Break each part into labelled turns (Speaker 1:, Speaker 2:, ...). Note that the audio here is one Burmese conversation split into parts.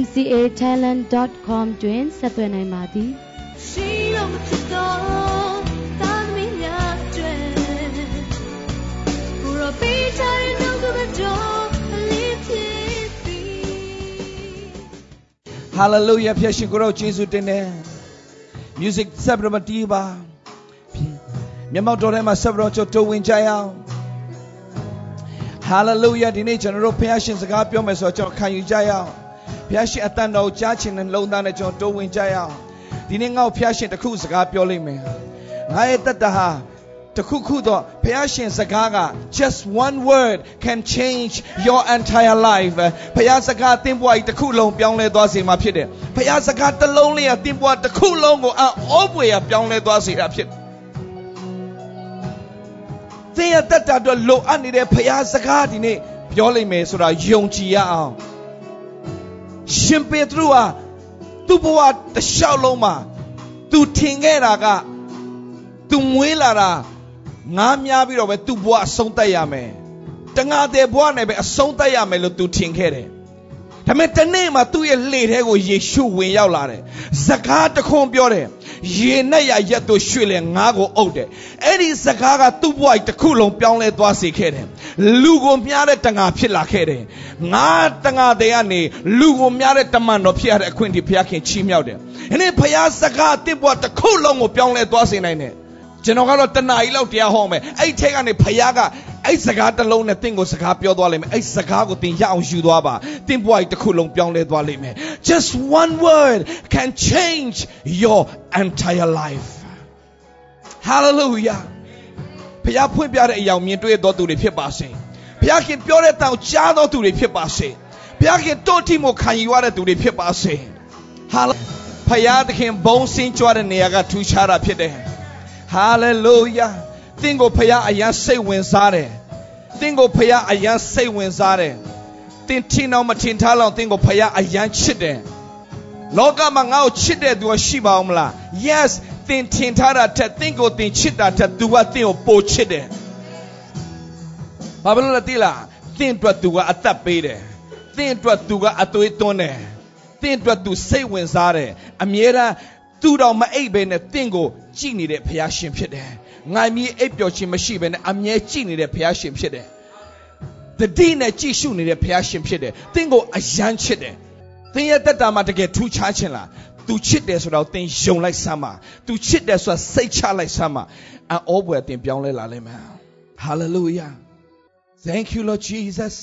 Speaker 1: mcatalent.com တွင်ဆက်သွယ်နိုင်ပါသည်ရှိတော်မဖြစ်တော်သာသမီများအတွင်ကိုရောပေးချင်တဲ့နှုတ်ကပတော်အလေးဖြစ်ပြီ
Speaker 2: ဟာလေလုယာဖျက်ရှင်ကိုရောယေရှုတင်တယ် music ဆက်ပြီးမတီးပါမျက်မှောက်တော်ထဲမှာဆက်ပြီးတော့တိုးဝင်ကြရအောင် hallelujah ဒီနေ့ကျွန်တော်တို့ဖခင်ရှင်စကားပြောမယ်ဆိုတော့ကျွန်တော်ခံယူကြရအောင် ဖခင်ရှင်အတန်တော်ကြားချင်တဲ့လုံသားနဲ့ကျွန်တော်တိုးဝင်ကြရအောင်ဒီနေ့ငါ့ကိုဖခင်ရှင်တခုစကားပြောလိမ့်မယ်ငါရဲ့တတဟာတခုခုတော့ဘုရားရှင်စကားက just one word can change your entire life ဘုရားစကားသင်ဘဝကြီးတစ်ခုလုံးပြောင်းလဲသွားစေမှာဖြစ်တယ်ဘုရားစကားတစ်လုံးလေးကသင်ဘဝတစ်ခုလုံးကိုအောပွေရပြောင်းလဲသွားစေတာဖြစ်တယ်သင်ရတတ်တာတော့လိုအပ်နေတဲ့ဘုရားစကားဒီနေ့ပြောလိမ့်မယ်ဆိုတာယုံကြည်ရအောင် ရှင်ပေတရုဟာသူ့ဘဝတစ်လျှောက်လုံးမှာသူထင်ခဲ့တာကသူမွေးလာတာငားများပြီးတော့ပဲသူ့ဘဝအဆုံးသတ်ရမယ်တငါတဲ့ဘဝနဲ့ပဲအဆုံးသတ်ရမယ်လို့သူထင်ခဲ့တယ်ဒါပေမဲ့တနေ့မှသူ့ရဲ့လှေထဲကိုယေရှုဝင်ရောက်လာတယ်စကားတခွန်းပြောတယ် ရေနဲ့ရရက်တို့ရွှေ့လဲငါးကိုအုပ်တယ်အဲ့ဒီစကားကသူ့ဘဝတစ်ခုလုံးပြောင်းလဲသွားစေခဲ့တယ်လူကိုမြားတဲ့တငါဖြစ်လာခဲ့တယ်ငါတငါတဲ့ကနေလူကိုမြားတဲ့တမန်တော်ဖြစ်ရတဲ့အခွင့်အရေးဘုရားခင်ချီးမြှောက်တယ်ဒီနေ့ဘုရားစကားတင့်ဘဝတစ်ခုလုံးကိုပြောင်းလဲသွားစေနိုင်တယ်ကျွန်တော်ကတော့တနားကြီးလောက်တရားဟောမယ်အဲ့ထက်ကနေဖခင်က အဲ့စကားတစ်လုံးနဲ့တင့်ကိုစကားပြောသွားလိမ့်မယ်အဲ့စကားကိုတင်ရအောင်ယူသွားပါတင့်ဘဝကြီးတစ်ခုလုံးပြောင်းလဲသွားလိမ့်မယ် just one word can change your entire life hallelujah ဖခင်ဖွင့်ပြတဲ့အရာမြင်တွေ့တော်သူတွေဖြစ်ပါစေဖခင်ပြောတဲ့တောင်ကြားတော်သူတွေဖြစ်ပါစေဖခင်တို့တိမိုခံယူရတဲ့သူတွေဖြစ်ပါစေ hallelujah ဖခင်သခင်ဘုံစင်းကြွတဲ့နေရာကထူးခြားတာဖြစ်တယ်ဟာလေလုယာသ င်ကိုဖခင်အယံစိတ်ဝင်စားတယ်သင်ကိုဖခင်အယံစိတ်ဝင်စားတယ်သင်ထင်အောင်မထင်ထားလောက်သင်ကိုဖခင်အယံချစ်တယ်လောကမှာငါ့ကိုချစ်တဲ့သူရှိပါအောင်မလား yes သင်ထင်ထားတာထက်သင်ကိုသင်ချစ်တာထက်သူကသင်ကိုပိုချစ်တယ်ဘာဖြစ်လို့လဲသိလားသင်အတွက်သူကအသက်ပေးတယ်သင်အတွက်သူကအသွေးသွန်းတယ်သင်အတွက်သူစိတ်ဝင်စားတယ်အမြဲတမ်းသူတော်မအိပ်ဘဲနဲ့တင့်ကိုကြည်နေတဲ့ဘုရားရှင်ဖြစ်တယ်။ ငါမီးအိပ်ပျော်ခြင်းမရှိဘဲနဲ့အမြဲကြည်နေတဲ့ဘုရားရှင်ဖြစ်တယ်။တတိနဲ့ကြည်ရှုနေတဲ့ဘုရားရှင်ဖြစ်တယ်။တင့်ကိုအယမ်းချစ်တယ်။သင်ရဲ့တက်တာမှာတကယ်ထူးခြားခြင်းလား။ तू ချစ်တယ်ဆိုတော့သင်ယုံလိုက်စမ်းပါ။ तू ချစ်တယ်ဆိုတာစိတ်ချလိုက်စမ်းပါ။အောဘွယ်တင်ပြောင်းလဲလာလိမ့်မယ်။ Hallelujah. Thank you Lord Jesus.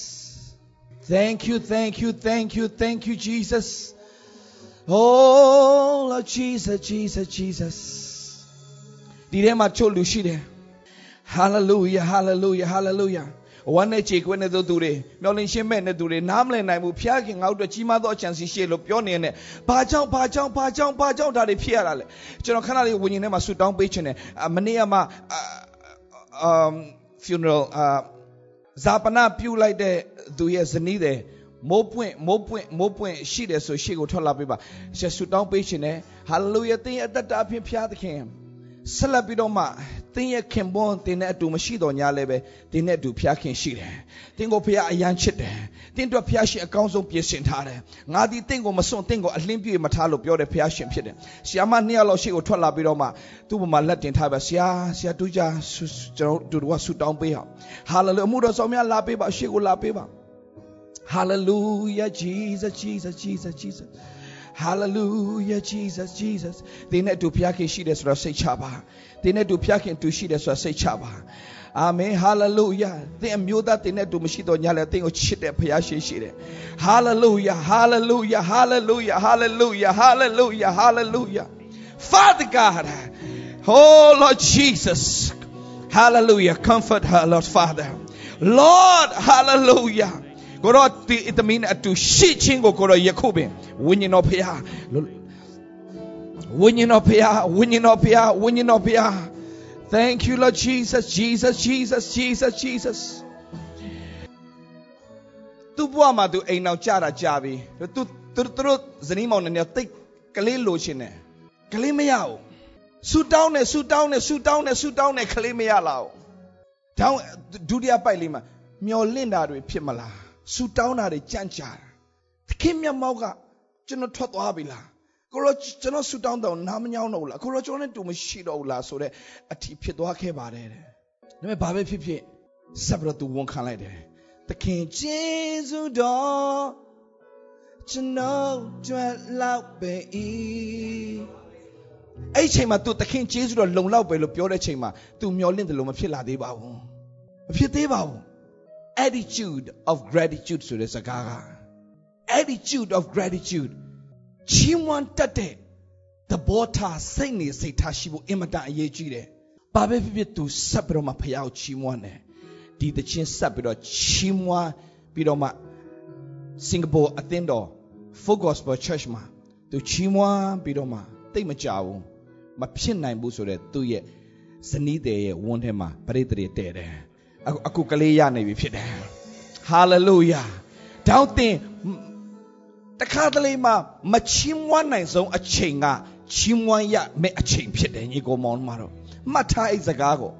Speaker 2: Thank you, thank you, thank you, thank you, Jesus. Oh Lord Jesus Jesus Jesus ဒီထဲမှာချို့လူရှိတယ် Hallelujah Hallelujah Hallelujah ဝမ်းနဲ့ခြေခွဲတဲ့သူတွေမျောလင်းရှင်းမဲ့တဲ့သူတွေနားမလည်နိုင်ဘူးဖျားခင်ငါတို့ကြီးမားသောအချမ်းစီရှိလို့ပြောနေတယ်ဘာကြောင့်ဘာကြောင့်ဘာကြောင့်ဘာကြောင့်ဒါတွေဖြစ်ရတာလဲကျွန်တော်ခဏလေးဝิญဉ်ထဲမှာဆူတောင်းပေးခြင်းတယ်မနေ့ကမှ um funeral အာဇာပနာပြုလိုက်တဲ့သူရဲ့ဇနီးတဲ့မိုးပွင့်မိုးပွင့်မိုးပွင့်ရှိတယ်ဆိုရှေ့ကိုထွက်လာပေးပါရှေ့ဆူတောင်းပေးရှင်တယ်ဟာလေလုယာသင်ရဲ့အသက်တာအဖြစ်ဖျားသခင် ဆက်လက်ပြီးတော့မှသင်ရဲ့ခင်ပွန်းသင်နဲ့အတူမရှိတော့ညာလည်းပဲသင်နဲ့အတူဖျားခင်ရှိတယ်သင်ကိုဖျားအယမ်းချစ်တယ်သင်တို့ဖျားရှင်အကောင်းဆုံးပြင်ဆင်ထားတယ်ငါဒီသင်ကိုမစွန့်သင်ကိုအလင်းပြေမထားလို့ပြောတယ်ဖျားရှင်ဖြစ်တယ်ဆရာမနှစ်ယောက်လောက်ရှေ့ကိုထွက်လာပြီးတော့မှသူ့ဘုံမှာလက်တင်ထားပါဆရာဆရာတူကြကျွန်တော်တို့ကဆူတောင်းပေးအောင်ဟာလေလုယာအမှုတော်ဆောင်များလာပေးပါရှေ့ကိုလာပေးပါ Hallelujah, Jesus, Jesus, Jesus, Jesus. Hallelujah, Jesus, Jesus. သင်နဲ့တူဖျားခင်ရှိတယ်ဆိုတော့စိတ်ချပါ။သင်နဲ့တူဖျားခင်တူရှိတယ်ဆိုတော့စိတ်ချပါ။အာမင်ဟာလေလုယာသင်အမျိုးသားသင်နဲ့တူမရှိတော့ညာလဲသင်ကိုချစ်တဲ့ဖျားရှင်ရှိတယ်။ဟာလေလုယာဟာလေလုယာဟာလေလုယာဟာလေလုယာဟာလေလုယာဟာလေလုယာ Father God Oh Lord Jesus Hallelujah comfort her Lord Father Lord hallelujah ကိုတော့ဒီသမီးနဲ့အတူရှိချင်းကိုကိုတော့ယခုပင်ဝိညာဉ်တော်ဖရာဝိညာဉ်တော်ဖျားဝိညာဉ်တော်ဖျားဝိညာဉ်တော်ဖျား Thank you Lord Jesus Jesus Jesus Jesus Jesus သူ့ဘဝမှာသူအိမ်အောင်ကြတာကြာပြီသူသူတို့ဇနီးမောင်နဲ့တိတ်ကလေးလိုချင်တယ်ကလေးမရဘူးဆူတောင်းနေဆူတောင်းနေဆူတောင်းနေဆူတောင်းနေကလေးမရလာဘူးတောင်းဒုတိယပိုက်လေးမှာမျောလင့်တာတွေဖြစ်မလား ဆူတောင်းတာတွေကြန့်ကြာတာသခင်မြတ်မောက်ကကျွန်တော်ထွက်သွားပြီလားကိုရောကျွန်တော်ဆူတောင်းတော့နားမညောင်းတော့ဘူးလားကိုရောကျွန်တော်နဲ့တူမရှိတော့ဘူးလားဆိုတော့အထီဖြစ်သွားခဲ့ပါတယ်တဲ့ဒါပေမဲ့ဘာပဲဖြစ်ဖြစ်ဆက်ပြီးတော့သူဝန်ခံလိုက်တယ်သခင်ကျေးဇူးတော်ကျွန်တော်ကြွယ်လောက်ပဲဤအဲ့ချိန်မှာ तू သခင်ကျေးဇူးတော်လုံလောက်ပဲလို့ပြောတဲ့ချိန်မှာ तू မျောလင့်တယ်လို့မဖြစ်လာသေးပါဘူးမဖြစ်သေးပါဘူး attitude of gratitude ဆိုတဲ့စကားက attitude of gratitude ချီးမွမ်းတတ်တဲ့သဘောထားစိတ်နေစိတ်ထားရှိဖို့အင်မတန်အရေးကြီးတယ်။ဘာပဲဖြစ်ဖြစ် तू ဆက်ပြီးတော့မှဖျားကိုချီးမွမ်းတယ်။ဒီတခြင်းဆက်ပြီးတော့ချီးမွမ်းပြီးတော့မှစင်ကာပူအသင်းတော် Full Gospel Church မှာ तू ချီးမွမ်းပြီးတော့မှတိတ်မကြဘူး။မဖြစ်နိုင်ဘူးဆိုတော့သူ့ရဲ့ဇနီးတဲ့ရဲ့ဝန်းထဲမှာပရိသေတွေတဲ့တယ်။ အခုအခုကလေးရနေပြီဖြစ်တယ်။ Hallelujah ။တောင်းတင်တခါတလေမှာမချီးမွမ်းနိုင်ဆုံးအချိန်ကချီးမွမ်းရမယ့်အချိန်ဖြစ်တယ်ညီကောင်မောင်တို့မှတ်ထားအဲ့စကားကို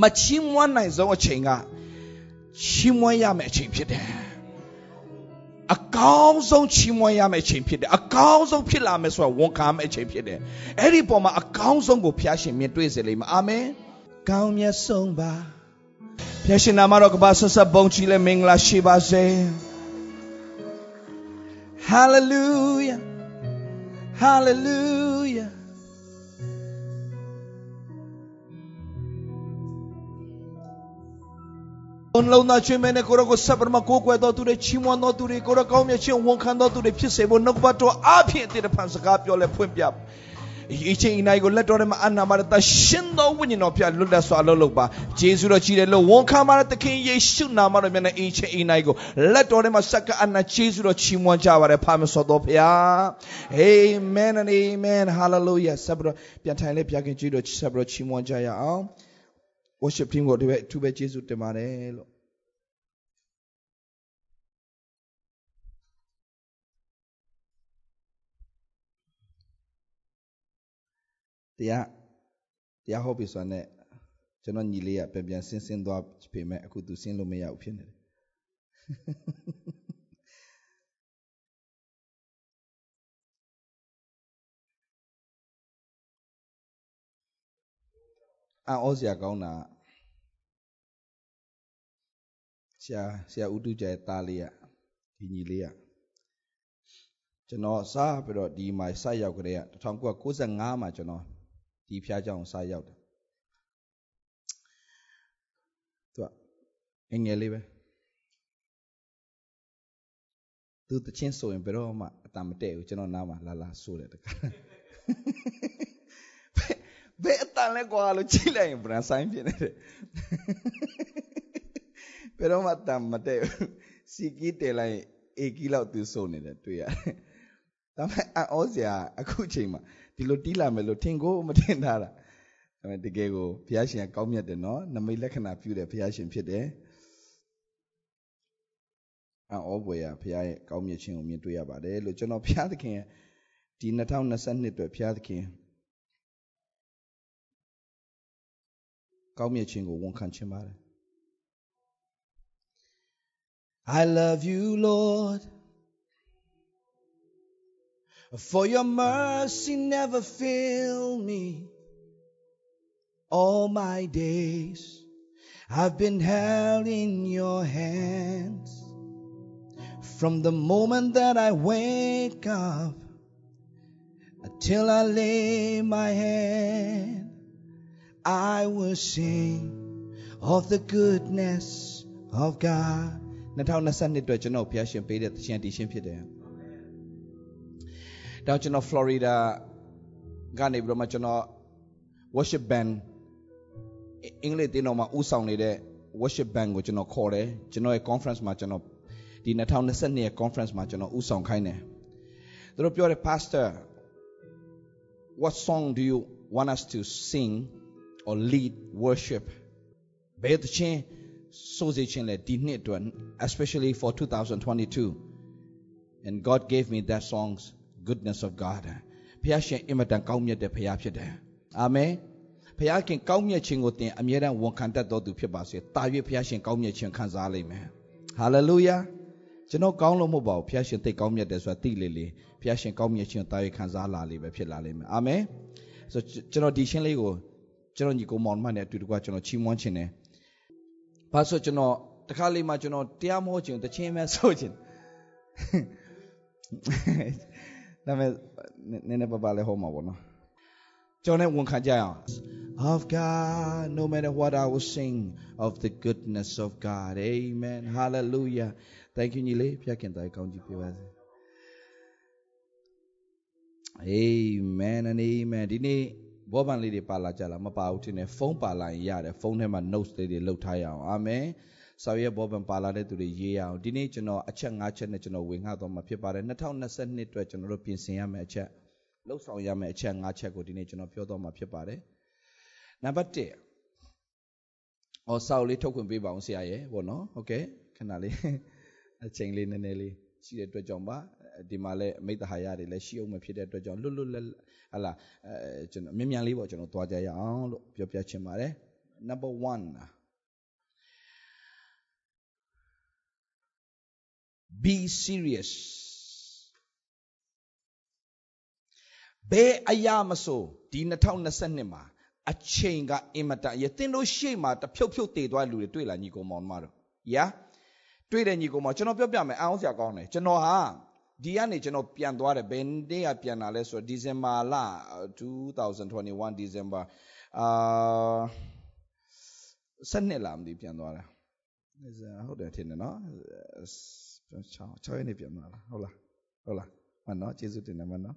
Speaker 2: မချီးမွမ်းနိုင်ဆုံးအချိန်ကချီးမွမ်းရမယ့်အချိန်ဖြစ်တယ်အကောင်းဆုံးချီးမွမ်းရမယ့်အချိန်ဖြစ်တယ်အကောင်းဆုံးဖြစ်လာမယ်ဆိုတာဝန်ခံမယ့်အချိန်ဖြစ်တယ်အဲ့ဒီပုံမှာအကောင်းဆုံးကိုဖျားရှင်မြင်တွေ့စေလိမ့်မယ်အာမင်ကောင်းမြတ်ဆုံးပါ ဖျားရှင်နာမတော်ကပါဆက်ဆက်ဘုန်းကြီးလဲမင်္ဂလာရှိပါစေ Hallelujah. Hallelujah. ဘုံလုံးသားချင်းမဲနဲ့ကိုရောကိုဆက်ပရမကိုကွယ်တော်သူတွေချီးမွမ်းတော်သူတွေကိုရောကောင်းမြတ်ခြင်းဝန်ခံတော်သူတွေဖြစ်စေဖို့နှုတ်ပတ်တော်အဖြစ်အတည်တဖန်စကားပြောလဲဖွင့်ပြ အချိန်အနိုင်ကိုလက်တော်ထဲမှာအနာမှာတရှင်တော်ဝိညာဉ်တော်ဖျားလွတ်လပ်စွာအလုပ်လုပ်ပါဂျေဇုတော်ကြီးတယ်လို့ဝန်ခံပါတဲ့သခင်ယေရှုနာမတော်မြတ်နဲ့အချိန်အနိုင်ကိုလက်တော်ထဲမှာစက္ကအနာဂျေဇုတော်ချီးမွမ်းကြပါရဖာမစောတော်ဖျား Amen and amen hallelujah ဆက်ပြီးတော့ပြန်ထိုင်လေးပြခင်ကြွေးတော်ဆက်ပြီးတော့ချီးမွမ်းကြရအောင် worship team ကိုဒီပဲအထူးပဲကျေးဇူးတင်ပါတယ်လို့ တရားတရားဟောပြီဆိုတော့ကျွန်တော်ညီလေးကပြန်ပြန်ဆင်းဆင်းသွားပေမဲ့အခုသူဆင်းလို့မရဘူးဖြစ်နေတယ်အော်စရာကောင်းတာဆရာဆရာဦးတူကျဲသားလေးကဒီညီလေးကကျွန်တော်စားပြီးတော့ဒီမှာစရောက်ကြတဲ့1995မှာကျွန်တော် ဒီဖျားကြောင်စားရောက်တယ်သူကအငယ်လေးပဲသူတချင်းဆိုရင်ဘယ်တော့မှအတမတည့်ဘူးကျွန်တော်နားမှာလာလာဆိုတယ်တခါဘယ်အတန်လဲကွာလို့ကြည့်လိုက်ရင်ဗရန်ဆိုင်ဖြစ်နေတယ်ဘယ်တော့မှတန်မတည့်ဘူးစီကီးတယ်လိုက်အေကီးလောက်သူဆိုနေတယ်တွေ့ရတယ်ဒါပေမဲ့အောစရာအခုချိန်မှာ ဒီလိုတီးလာမယ်လို့ထင်ကိုမထင်ထားတာဒါပေမဲ့တကယ်ကိုဘုရားရှင်ကကောင်းမြတ်တယ်နော်နမိတ်လက္ခဏာပြုတဲ့ဘုရားရှင်ဖြစ်တယ်အောဘွေရဘုရားရဲ့ကောင်းမြတ်ခြင်းကိုမြင်တွေ့ရပါတယ်လို့ကျွန်တော်ဘုရားသခင်ဒီ2022အတွက်ဘုရားသခင်ကောင်းမြတ်ခြင်းကိုဝန်ခံခြင်းပါတယ် I love you Lord For your mercy never failed me. All my days I've been held in your hands. From the moment that I wake up until I lay my head, I will sing of the goodness of God. 2022အတွက်ကျွန်တော်ဖျားရှင်ပေးတဲ့သရှင်တီရှင်ဖြစ်တယ်။ ဒါကျွန်တော် Florida ကနေပြီးတော့မှကျွန်တော် worship band အင်္ဂလိပ်တင်းတော်မှာဥဆောင်နေတဲ့ worship band ကိုကျွန်တော်ခေါ်တယ်ကျွန်တော်ရဲ့ conference မှာကျွန်တော်ဒီ2022ရဲ့ conference မှာကျွန်တော်ဥဆောင်ခိုင်းတယ်သူတို့ပြောတယ် pastor what song do you want us to sing or lead worship ဘယ်သချင်းစိုးစေခြင်းလဲဒီနှစ်အတွက် especially for 2022 and God gave me that songs Goodness of God ဖျားရှင်အင်မတန်ကောင်းမြတ်တဲ့ဖျားဖြစ်တယ်အာမင်ဖျားခင်ကောင်းမြတ်ခြင်းကိုသင်အမြဲတမ်းဝန်ခံတတ်တော်သူဖြစ်ပါစေတာ၍ဖျားရှင်ကောင်းမြတ်ခြင်းခံစားလိမ့်မယ် hallelujah ကျွန်တော်ကောင်းလို့မဟုတ်ပါဘူးဖျားရှင်သိကောင်းမြတ်တယ်ဆိုတာသိလေလေဖျားရှင်ကောင်းမြတ်ခြင်းတာ၍ခံစားလာလေပဲဖြစ်လာလိမ့်မယ်အာမင်ဆိုကျွန်တော်ဒီရှင်းလေးကိုကျွန်တော်ညီကိုမောင်မနဲ့အတူတကွကျွန်တော်ချီးမွမ်းခြင်းတယ်ဘာဆိုကျွန်တော်တခါလေးမှကျွန်တော်တရားမဟုတ်ခြင်းတခြင်းပဲဆိုခြင်း ဒါမဲ့နည်းနည်းပါးပါးလေးဟောမှာပေါ့နော်ကျွန်တော်နဲ့ဝန်ခံကြရအောင် of God no matter what I will sing of the goodness of God amen hallelujah thank you ညီလေးဖျက်ခင်တိုင်ကောင်းကြီးပြပါစေ amen and amen ဒီနေ့ဘောပန်လေးတွေပါလာကြလားမပါဘူးထင်တယ်ဖုန်းပါလာရင်ရတယ်ဖုန်းထဲမှာ notes လေးတွေလုတ်ထားရအောင်အာမင် ဆောက်ရဘောပန်ပါလာတဲ့သူတွေရေးရအောင်ဒီနေ့ကျွန်တော်အချက်၅ချက်နဲ့ကျွန်တော်ဝင်ငှတော့မှာဖြစ်ပါတယ်2022အတွက်ကျွန်တော်တို့ပြင်ဆင်ရမယ့်အချက်လှုပ်ဆောင်ရမယ့်အချက်၅ချက်ကိုဒီနေ့ကျွန်တော်ပြောတော့မှာဖြစ်ပါတယ်နံပါတ်1အော်ဆောက်လေးထုတ်ခွင့်ပေးပါအောင်ဆရာရဲ့ဘောနော်ဟုတ်ကဲ့ခဏလေးအချိန်လေးနည်းနည်းလေးရှိတဲ့အတွက်ကြောင့်ပါဒီမှာလည်းမိတ္တဟာရတွေလည်းရှိအောင်မဖြစ်တဲ့အတွက်ကြောင့်လွတ်လွတ်လပ်ဟလာအဲကျွန်တော်မြန်မြန်လေးပေါ့ကျွန်တော်သွားကြရအောင်လို့ပြောပြချင်ပါတယ် number 1 be serious ဘယ်အရာမဆိုဒီ2022မှာအချိန်ကအင်မတန်ရသင်တို့ရှေ့မှာတဖြုတ်ဖြုတ်တည်သွားလူတွေတွေ့လာညီကောင်မောင်မတို့။ Yeah တွေ့တယ်ညီကောင်မောင်ကျွန်တော်ပြောပြမယ်အောင်စရာကောင်းတယ်ကျွန်တော်ဟာဒီကနေကျွန်တော်ပြန်သွားတယ်ဘယ်နေ့ကပြန်လာလဲဆိုတော့ဒီဇင်ဘာလ2021ဒီဇင်ဘာအာစနေလာမသိပြန်သွားတာဟုတ်တယ်ထင်တယ်နော် 6 6ရက်နေ့ပြန်လာလားဟုတ်လားဟုတ်လားမှန်နော်ကျေးဇူးတင်တယ်မှန်နော်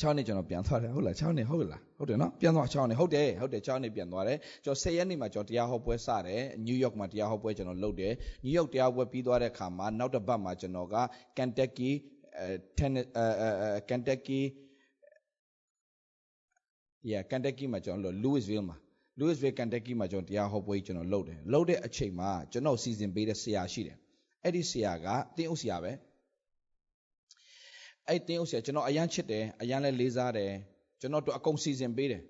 Speaker 2: 6နှစ်ကျွန်တော်ပြန်သွားတယ်ဟုတ်လား6နှစ်ဟုတ်လားဟုတ်တယ်နော်ပြန်သွား6နှစ်ဟုတ်တယ်ဟုတ်တယ်6နှစ်ပြန်သွားတယ်ကျွန်တော်10ရက်နေ့မှာကျွန်တော်တရားဟောပွဲစတယ်နယူးယောက်မှာတရားဟောပွဲကျွန်တော်လုပ်တယ်နယူးယောက်တရားပွဲပြီးသွားတဲ့အခါမှာနောက်တစ်ပတ်မှာကျွန်တော်ကကန်တက်ကီအဲတန်အဲအဲကန်တက်ကီ yeah ကန်တက်ကီမှာကျွန်တော်လုပ် Louisville မှာ Louisville Kentucky မှာကျွန်တော်တရားဟောပွဲကျွန်တော်လုပ်တယ်လုပ်တဲ့အချိန်မှာကျွန်တော်စီစဉ်ပေးတဲ့ဆရာရှိတယ် အဲ့ဒီဆရာကတင်းအုပ်ဆရာပဲအဲ့တင်းအုပ်ဆရာကျွန်တော်အရန်ချစ်တယ်အရန်လည်းလေးစားတယ်ကျွန်တော်တို့အကုန်စီစဉ်ပေးတယ်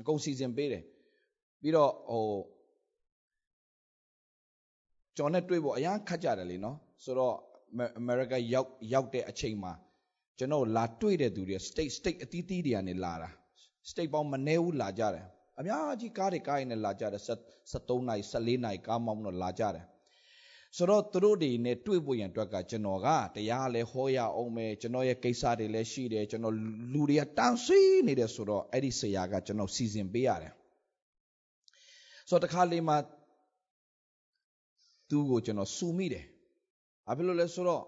Speaker 2: အကုန်စီစဉ်ပေးတယ်ပြီးတော့ဟိုကျွန်တော်နဲ့တွေ့ဖို့အရန်ခတ်ကြတယ်လေနော်ဆိုတော့ America ရောက်ရောက်တဲ့အချိန်မှာကျွန်တော်လာတွေ့တဲ့သူတွေ state state အသီးသီးတွေကနေလာတာ state ပေါင်းမနေဘူးလာကြတယ်အများကြီးကားတွေကားရင်လည်းလာကြတယ်73နိုင်14နိုင်ကားမောင်းတော့လာကြတယ် ဆိုတော့သူတို့တွေနဲ့တွေ့ဖို့ရန်အတွက်ကကျွန်တော်ကတရားလည်းဟောရအောင်မယ်ကျွန်တော်ရဲ့ကိစ္စတွေလည်းရှိတယ်ကျွန်တော်လူတွေကတန်းဆွေးနေတယ်ဆိုတော့အဲ့ဒီဆရာကကျွန်တော်စီစဉ်ပေးရတယ်ဆိုတော့တခါလေးမှသူ့ကိုကျွန်တော်စူမိတယ်ဘာဖြစ်လို့လဲဆိုတော့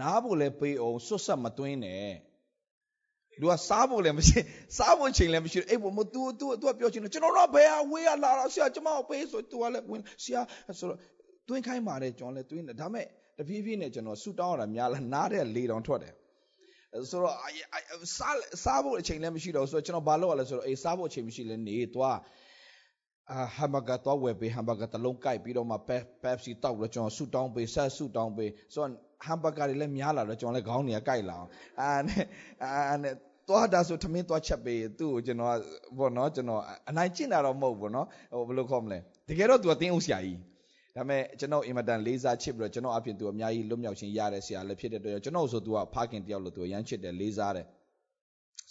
Speaker 2: နားဖို့လည်းပေးအောင်စွတ်ဆက်မသွင်းနဲ့လူကစားဖို့လည်းမရှိစားဖို့ချိန်လည်းမရှိအဲ့ဘမ तू तू तू ပြောချင်တယ်ကျွန်တော်တော့ဘယ်ဟာဝေးရလာတာဆရာကျွန်မကိုပေးဆို तू ကလည်းဝင်ဆရာဆိုတော့ တွင်းခိုင်းပါတယ်ကျွန်တော်လည်းတွင်းတယ်ဒါမဲ့တဖြည်းဖြည်းနဲ့ကျွန်တော်ဆူတောင်းရတာများလားနားတဲ့လေတောင်ထွက်တယ်ဆိုတော့စားစားဖို့အချိန်လည်းမရှိတော့ဆိုတော့ကျွန်တော်ဘာလုပ်ရလဲဆိုတော့အေးစားဖို့အချိန်မရှိလဲနေသွားအာဟမ်ဘာဂါတော့ဝယ်ပေးဟမ်ဘာဂါတလုံးကြိုက်ပြီးတော့မှပက်ပက်စီတောက်လို့ကျွန်တော်ဆူတောင်းပေးဆက်ဆူတောင်းပေးဆိုတော့ဟမ်ဘာဂါတွေလည်းများလာတော့ကျွန်တော်လည်းခေါင်းတွေကကြိုက်လာအောင်အာနဲ့အာနဲ့သွားတာဆိုထမင်းသွားချက်ပေးသူ့ကိုကျွန်တော်ဘောနော်ကျွန်တော်အနိုင်ကျင့်တာတော့မဟုတ်ဘူးနော်ဟိုဘယ်လိုခေါ်မလဲတကယ်တော့ तू အတင်းဥဆရာကြီး ဒါပေမဲ့ကျွန်တော်အင်မတန်လေးစားချစ်ပြီးတော့ကျွန်တော်အပြင်သူအများကြီးလွတ်မြောက်ခြင်းရတဲ့ဆရာလည်းဖြစ်တဲ့အတွက်ကျွန်တော်ဆိုသူကဖခင်တယောက်လို့သူရမ်းချစ်တယ်လေးစားတယ်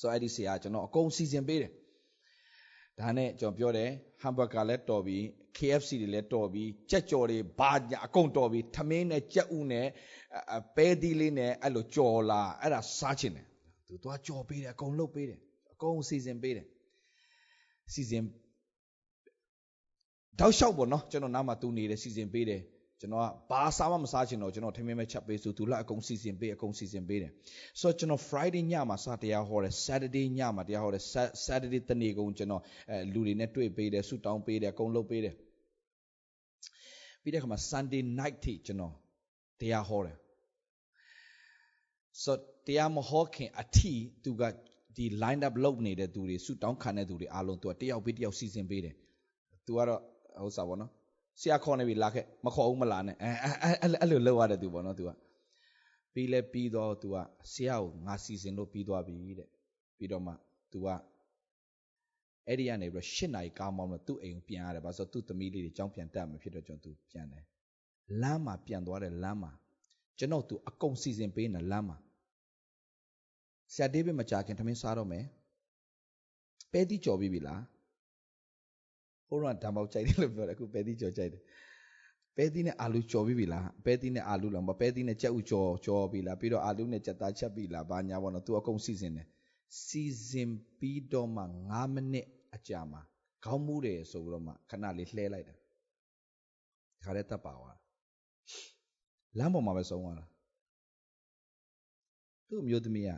Speaker 2: ဆိုအဲ့ဒီဆရာကျွန်တော်အကုန်စီစဉ်ပေးတယ်ဒါနဲ့ကျွန်တော်ပြောတယ်ဟမ်ဘတ်ကလည်းတော်ပြီး KFC တွေလည်းတော်ပြီးကြက်ကြော်တွေဘာညာအကုန်တော်ပြီးထမင်းနဲ့ကြက်ဥနဲ့ပဲသီးလေးနဲ့အဲ့လိုကြော်လာအဲ့ဒါစားချင်တယ်သူသွားကြော်ပေးတယ်အကုန်လုပ်ပေးတယ်အကုန်စီစဉ်ပေးတယ်စီစဉ် တောက်လျှောက်ပေါ့နော်ကျွန်တော်နားမှာသူနေတယ်စီစဉ်ပေးတယ်ကျွန်တော်ကဘာစားမှမစားချင်တော့ကျွန်တော်ထမင်းမဲ့ချက်ပေးဆိုသူလည်းအကုန်စီစဉ်ပေးအကုန်စီစဉ်ပေးတယ်ဆိုတော့ကျွန်တော် Friday ညမှာစတရားဟောတယ် Saturday ညမှာတရားဟောတယ် Saturday တနေ့ကုန်ကျွန်တော်အဲလူတွေနဲ့တွေ့ပေးတယ်ဆူတောင်းပေးတယ်အကုန်လုပ်ပေးတယ်ပြီးတဲ့အခါမှာ Sunday night ထိကျွန်တော်တရားဟောတယ်ဆိုတရားမဟောခင်အထီသူကဒီ line up လုပ်နေတဲ့သူတွေဆူတောင်းခံတဲ့သူတွေအားလုံး तू တယောက်ပြီးတယောက်စီစဉ်ပေးတယ် तू ကတော့ ဥစ္စာပေါ့နော်ဆရာခေါ်နေပြီလာခဲ့မခေါ်ဘူးမလာနဲ့အဲအဲ့လိုလောက်ရတဲ့သူပေါ့နော်သူကပြီးလဲပြီးတော့သူကဆရာကိုငါစီစဉ်လို့ပြီးသွားပြီတဲ့ပြီးတော့မှသူကအဲ့ဒီကနေပြီးတော့၈နာရီကားမောင်းတော့သူ့အိမ်ကိုပြန်ရတယ်ဘာလို့ဆိုသူ့သမီးလေးတွေကြောင်းပြန်တက်မှာဖြစ်တော့ကျွန်တော်သူပြန်တယ်လမ်းမှာပြန်သွားတဲ့လမ်းမှာကျွန်တော်သူအကုန်စီစဉ်ပေးနေလမ်းမှာဆရာဒေးဗစ်မကြခင်ထမင်းစားတော့မယ်ပဲတိကြော်ပြီးပြီလား ဟိုတော့ဓမ္မောက်ကြိုက်တယ်လို့ပြောတယ်အခုပဲတိကြော်ကြိုက်တယ်ပဲတိနဲ့အာလူကြော်ပြီးပြီလားပဲတိနဲ့အာလူလားမပဲတိနဲ့ကြက်ဥကြော်ကြော်ပြီးလားပြီးတော့အာလူနဲ့ကြက်သားချက်ပြီးလားဘာညာပေါ့နော် तू အကုန်စီစဉ်တယ်စီစဉ်ပြီးတော့မှ9မိနစ်အကြာမှာခေါင်းမူးတယ်ဆိုပြီးတော့မှခဏလေးလှဲလိုက်တယ်ခါတဲ့တပ်ပါသွားလမ်းပေါ်မှာပဲဆုံးသွားတာသူ့မျိုးသမီးက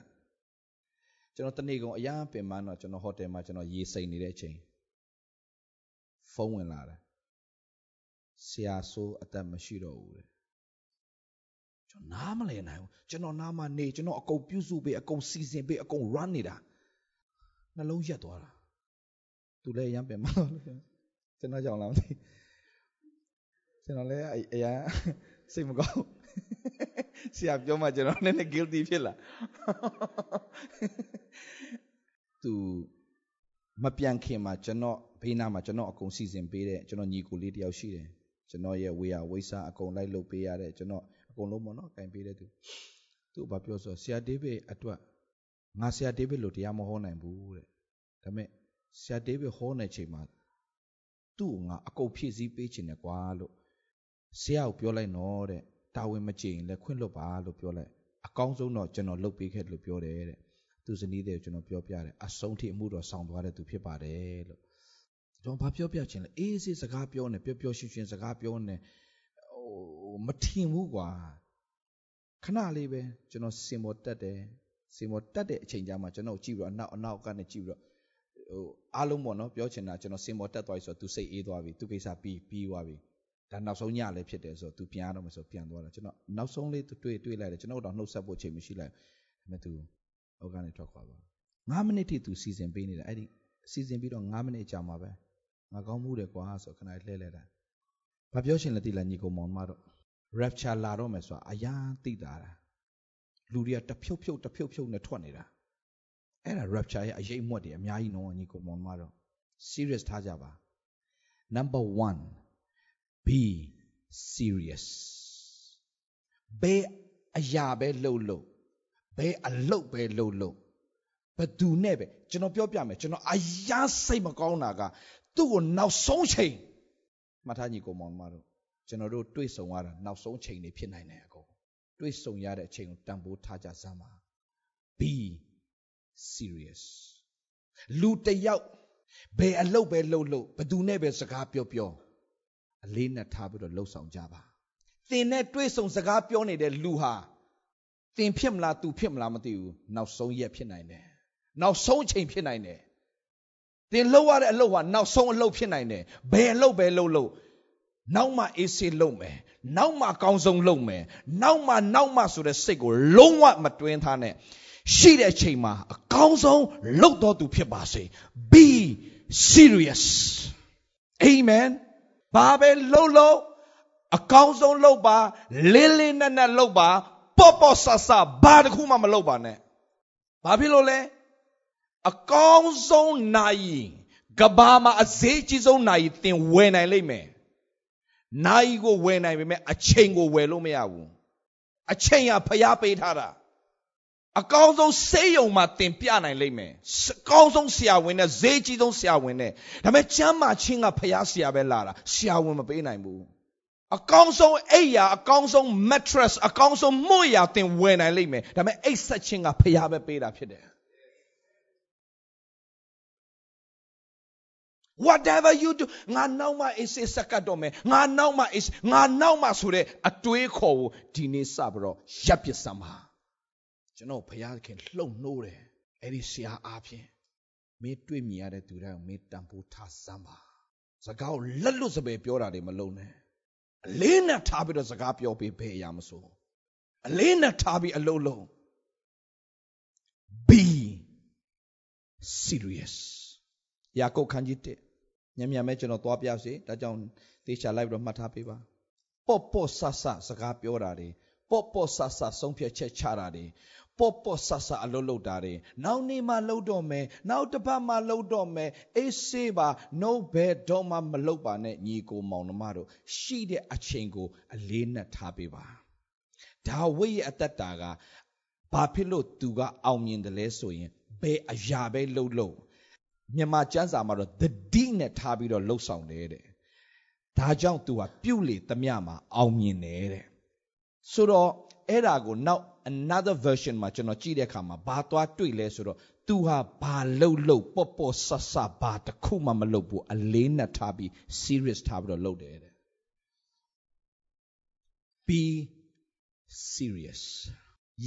Speaker 2: ကျွန်တော်တနေ့ကုန်အရာပင်မတော့ကျွန်တော်ဟိုတယ်မှာကျွန်တော်ရေစိမ်နေတဲ့အချိန် ဖုန်းဝင်လာတယ်ဆရာဆိုးအသက်မရှိတော့ဘူးတဲ့ကျွန်တော်နားမလည်နိုင်ဘူးကျွန်တော်နားမနေကျွန်တော်အကုန်ပြုစုပေးအကုန်စီစဉ်ပေးအကုန် run နေတာနှလုံးရက်သွားတာသူလည်းရမ်းပင်မတော့ကျွန်တော်ကြောင်လာမသိကျွန်တော်လည်းအရာစိတ်မကောင်းဆရာပြောမှကျွန်တော်နည်းနည်း guilty ဖြစ်လာသူ မပြန်ခင်မှာကျွန်တော်ဘေးနားမှာကျွန်တော်အကုန်စီစဉ်ပေးတဲ့ကျွန်တော်ညီကိုလေးတယောက်ရှိတယ်ကျွန်တော်ရဲ့ဝေယဝိစာအကုန်လိုက်လုပ်ပေးရတဲ့ကျွန်တော်အကုန်လုံးပေါ့နော်ကင်ပေးတဲ့သူသူဘာပြောဆိုဆရာဒေးဗစ်အတွက်ငါဆရာဒေးဗစ်လို့တရားမဟောနိုင်ဘူးတဲ့ဒါပေမဲ့ဆရာဒေးဗစ်ဟောနေချိန်မှာသူ့ကိုငါအကုန်ဖြည့်ဆည်းပေးခြင်းနဲ့ကွာလို့ဆရာကိုပြောလိုက်နော်တဲ့တာဝန်မကျင်လည်းခွင့်လွတ်ပါလို့ပြောလိုက်အကောင်းဆုံးတော့ကျွန်တော်လုပ်ပေးခဲ့လို့ပြောတယ်တဲ့ သူဇနီးတဲ့ကျွန်တော်ပြောပြတယ်အဆုံးထိအမှုတော်ဆောင်သွားတဲ့သူဖြစ်ပါတယ်လို့ကျွန်တော်ဘာပြောပြချင်လဲအေးစေးစကားပြောနေပျော်ပျော်ရွှင်ရွှင်စကားပြောနေဟိုမထင်ဘူးကွာခဏလေးပဲကျွန်တော်စင်ပေါ်တက်တယ်စင်ပေါ်တက်တဲ့အချိန်ကျမှကျွန်တော်ကြည့်ပြီးတော့အနောက်အနောက်ကနေကြည့်ပြီးတော့ဟိုအားလုံးပေါ့နော်ပြောချင်တာကျွန်တော်စင်ပေါ်တက်သွားပြီဆိုတော့သူစိတ်အေးသွားပြီသူကိစ္စပြီးပြီးသွားပြီဒါနောက်ဆုံးညလည်းဖြစ်တယ်ဆိုတော့ तू ပြန်ရတော့မယ်ဆိုပြန်သွားတာကျွန်တော်နောက်ဆုံးလေးတွေ့တွေ့လိုက်တယ်ကျွန်တော်တော့နှုတ်ဆက်ဖို့ချိန်မရှိလိုက်ဒါပေမဲ့ तू ဟိုကနေထွက်ခွာသွား9မိနစ်ထိ तू စီစဉ်ပေးနေတာအဲ့ဒီစီစဉ်ပြီးတော့9မိနစ်ကြာမှာပဲငါကောင်းမှုတယ်ကွာဆိုခဏလှည့်လဲတာဘာပြောရှင်လဲတိလာညီကောင်မောင်မတော့ rapture လာတော့မယ်ဆိုတာအရန်သိတာတာလူတွေကတဖြုတ်ဖြုတ်တဖြုတ်ဖြုတ်နဲ့ထွက်နေတာအဲ့ဒါ rapture ရဲ့အရေးအမွက်တွေအများကြီးနော်ညီကောင်မောင်မတော့ serious ထားကြပါ number 1 be serious ဘယ်အရာပဲလှုပ်လှုပ် ဘယ်အလုပ်ပဲလှုပ်လှုပ်ဘသူနဲ့ပဲကျွန်တော်ပြောပြမယ်ကျွန်တော်အယားစိတ်မကောင်းတာကသူ့ကိုနောက်ဆုံးချိန်မှတ်ထားညီကောင်မောင်မတို့ကျွန်တော်တို့တွေ့ဆုံရတာနောက်ဆုံးချိန်တွေဖြစ်နိုင်တယ်အကုန်တွေ့ဆုံရတဲ့အချိန်ကိုတန်ဖိုးထားကြစမ်းပါ be serious လူတယောက်ဘယ်အလုပ်ပဲလှုပ်လှုပ်ဘသူနဲ့ပဲစကားပြောပြောအလေးနဲ့ထားပြီးတော့လှုပ်ဆောင်ကြပါသင်နဲ့တွေ့ဆုံစကားပြောနေတဲ့လူဟာ သင်ဖြစ်မလားသူဖြစ်မလားမသိဘူးနောက်ဆုံးရက်ဖြစ်နိုင်တယ်နောက်ဆုံးချိန်ဖြစ်နိုင်တယ်သင်လှုပ်ရတဲ့အလုပ်ဟာနောက်ဆုံးအလုပ်ဖြစ်နိုင်တယ်ဘယ်အလုပ်ပဲလှုပ်လှုပ်နောက်မှအေးဆေးလုပ်မယ်နောက်မှအကောင်းဆုံးလုပ်မယ်နောက်မှနောက်မှဆိုတဲ့စိတ်ကိုလုံးဝမတွင်းထားနဲ့ရှိတဲ့အချိန်မှာအကောင်းဆုံးလုပ်တော်သူဖြစ်ပါစေ be serious amen ဘာပဲလှုပ်လို့အကောင်းဆုံးလုပ်ပါလေးလေးနက်နက်လုပ်ပါ ပေါ့ပေါ့ဆဆဘာတစ်ခုမှမလုပ်ပါနဲ့ဘာဖြစ်လို့လဲအကောင်းဆုံးနိုင်ကဘာမှာအသေးကြီးဆုံးနိုင်သင်ဝယ်နိုင်လိမ့်မယ်နိုင်ကိုဝယ်နိုင်ပေမဲ့အချိန်ကိုဝယ်လို့မရဘူးအချိန်ကဖျားပေးထားတာအကောင်းဆုံးစေးယုံမှာတင်ပြနိုင်လိမ့်မယ်အကောင်းဆုံးဆရာဝန်နဲ့ဈေးကြီးဆုံးဆရာဝန်နဲ့ဒါပေမဲ့ကျမ်းမာခြင်းကဖျားဆရာပဲလာတာဆရာဝန်မပေးနိုင်ဘူး အကောင်းဆုံးအိပ်ယာအကောင်းဆုံး mattress အကောင်းဆုံးမှုရာတင်ဝယ်နိုင်လိမ့်မယ်ဒါပေမဲ့အိပ်ဆက်ခြင်းကဖျားပဲပေးတာဖြစ်တယ် whatever you do ငါနောက်မှအေးစေးစက္ကတ်တော့မယ်ငါနောက်မှအေးငါနောက်မှဆိုတဲ့အတွေးခေါ်ကိုဒီနေ့စပြီးတော့ရပ်ပစ်စမ်းပါကျွန်တော်ဘုရားခင်လှုပ်နှိုးတယ်အဲ့ဒီဆရာအားဖြင့်မင်းတွေ့မြင်ရတဲ့သူတိုင်းကိုမင်းတန်ဖိုးထားစမ်းပါစကားကိုလက်လွတ်စပယ်ပြောတာတွေမလုံးနဲ့ အလေးနဲ့ထားပြီးတော့စကားပြောပေးဘယ်အရာမဆိုအလေးနဲ့ထားပြီးအလုံးလုံး be serious ယာကုပ်ခန်းကြီး1ညံ့ညံ့မဲ့ကျွန်တော်သွားပြစေဒါကြောင့်တေချာလိုက်ပြီးတော့မှတ်ထားပေးပါပေါ့ပေါ့ဆဆစကားပြောတာတွေပေါ့ပေါ့ဆဆဆုံးဖြတ်ချက်ချတာတွေ ပေါ့ပေါ့ဆဆအလုပ်လုပ်တာတွေနောက်နေ့မှလုပ်တော့မယ်နောက်တစ်ပတ်မှလုပ်တော့မယ်အေးဆေးပါနှုတ်ဘဲတော့မှမလုပ်ပါနဲ့ညီကိုမောင်နှမတို့ရှိတဲ့အချိန်ကို အလေးနဲ့ထားပေးပါဒါဝိရဲ့အသက်တာကဘာဖြစ်လို့သူကအောင်မြင်တယ်လဲဆိုရင်ဘယ်အရာပဲလှုပ်လို့မြန်မာကျမ်းစာမှာတော့တတိနဲ့ထားပြီးတော့လှုပ်ဆောင်တယ်တဲ့ဒါကြောင့်သူကပြုတ်လေသမျှမှာအောင်မြင်တယ်တဲ့ဆိုတော့အဲ့ဒါကိုနောက် another version မှာကျွန်တော်ကြည့်တဲ့အခါမှာဘာသွားတွေ့လဲဆိုတော့ तू ဟာဘာလှုပ်လှုပ်ပေါ့ပေါ့ဆဆဘာတခုမှမလှုပ်ဘူးအလေးနဲ့ထားပြီး serious ထားပြီးတော့လှုပ်တယ်တဲ့ be serious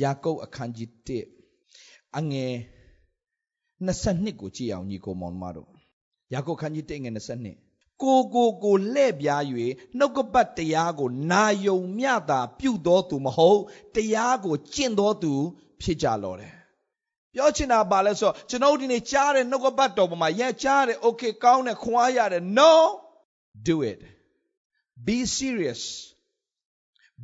Speaker 2: ယာကုပ်အခန်းကြီး1အငယ်22ကိုကြည့်အောင်ညီကိုမောင်မတို့ယာကုပ်ခန်းကြီး1ငယ်22 ကိုကိုကိုလှဲ့ပြား၍နှုတ်ကပတ်တရားကိုနာယုံမြတာပြုတော်သူမဟုတ်တရားကိုကျင့်တော်သူဖြစ်ကြလောတယ်ပြောချင်တာပါလဲဆိုတော့ကျွန်တော်ဒီနေ့ကြားတဲ့နှုတ်ကပတ်တော်ပေါ်မှာရဲ့ကြားတယ် okay ကောင်းတယ်ခွာရတယ် no do it be serious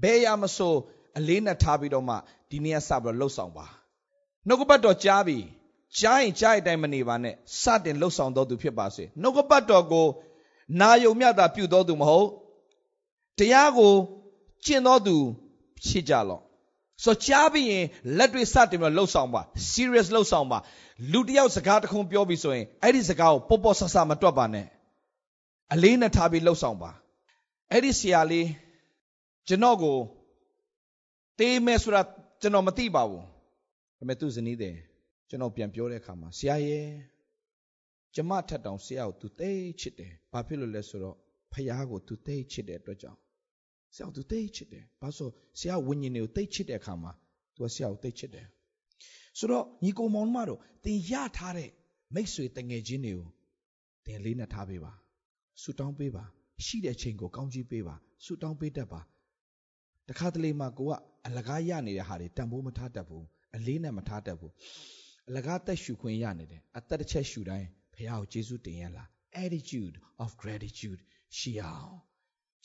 Speaker 2: ဘယ်ရမဆိုအလေးနဲ့ထားပြီးတော့မှဒီနေ့ကစပြီးတော့လှုပ်ဆောင်ပါနှုတ်ကပတ်တော်ကြားပြီကြားရင်ကြားတဲ့အတိုင်းမနေပါနဲ့စတင်လှုပ်ဆောင်တော်သူဖြစ်ပါစေနှုတ်ကပတ်တော်ကို နာယုံမြတာပြုတော်သူမဟုတ်တရားကိုကျင့်တော်သူဖြစ်ကြလော့ဆိုကြားပြီးရင်လက်တွေစတင်ပြီးလှုပ်ဆောင်ပါ serious လှုပ်ဆောင်ပါလူတယောက်စကားတခုပြောပြီးဆိုရင်အဲ့ဒီစကားကိုပေါ့ပေါ့ဆဆမတွက်ပါနဲ့အလေးနဲ့ထားပြီးလှုပ်ဆောင်ပါအဲ့ဒီဆရာလေးကျွန်တော်ကိုတေးမယ်ဆိုတာကျွန်တော်မသိပါဘူးဒါပေမဲ့သူ့ဇနီးတယ်ကျွန်တော်ပြန်ပြောတဲ့အခါမှာဆရာရဲ့ ကျမထက်တောင်ဆရာကိုသူသိချစ်တယ်ဘာဖြစ်လို့လဲဆိုတော့ဖះကိုသူသိချစ်တဲ့အတွက်ကြောင့်ဆရာကိုသူသိချစ်တယ်ဘာလို့ဆရာဝိညာဉ်တွေကိုသိချစ်တဲ့အခါမှာသူကဆရာကိုသိချစ်တယ်ဆိုတော့ညီကိုမောင်မတို့တင်ရထားတဲ့မိတ်ဆွေတငယ်ချင်းတွေကိုတင်လေးနဲ့ထားပေးပါဆူတောင်းပေးပါရှိတဲ့ချိန်ကိုကောင်းကြီးပေးပါဆူတောင်းပေးတတ်ပါတခါတလေမှကိုကအလကားရနေတဲ့ဟာတွေတန်ဖိုးမထားတတ်ဘူးအလေးနဲ့မထားတတ်ဘူးအလကားသက်ရှူခွင့်ရနေတယ်အသက်တစ်ချက်ရှူတိုင်း ဘုရားကိုကျေးဇူးတင်ရလား attitude of gratitude ရှိအောင်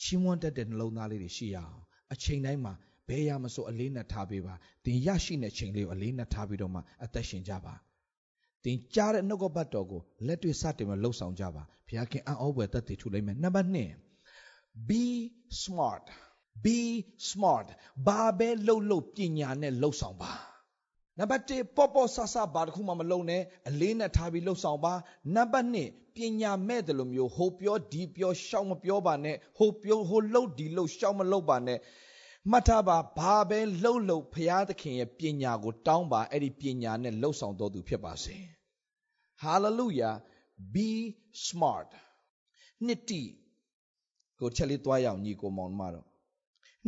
Speaker 2: ချီးမွမ်းတတ်တဲ့နှလုံးသားလေးတွေရှိအောင်အချိန်တိုင်းမှာဘယ်ရမဆိုအလေးနဲ့ထားပေးပါတင်ရရှိတဲ့ချိန်လေးကိုအလေးနဲ့ထားပြီးတော့မှအသက်ရှင်ကြပါတင်ကြားတဲ့နှုတ်ကပတ်တော်ကိုလက်တွေ့စတင်မလှုပ်ဆောင်ကြပါဘုရားခင်အံ့ဩဖွယ်သက်တည်ထူလိုက်မယ်နံပါတ်2 be smart be smart ဘာပဲလှုပ်လှုပ်ပညာနဲ့လှုပ်ဆောင်ပါ နံပါတ်1ပေါ့ပေါ့ဆဆဘာတစ်ခုမှမလုံနဲ့အလေးနဲ့ထားပြီးလှုပ်ဆောင်ပါနံပါတ်2ပညာမဲ့တယ်လို့မျိုးဟိုပြောဒီပြောရှောက်မပြောပါနဲ့ဟိုပြောဟိုလှုပ်ဒီလှုပ်ရှောက်မလှုပ်ပါနဲ့မှတ်ထားပါဘာပဲလှုပ်လှုပ်ဖရာသခင်ရဲ့ပညာကိုတောင်းပါအဲ့ဒီပညာနဲ့လှုပ်ဆောင်တော်သူဖြစ်ပါစေ hallelujah be smart နှစ်တိကိုချက်လေးတွားရအောင်ညီကိုမောင်မတော်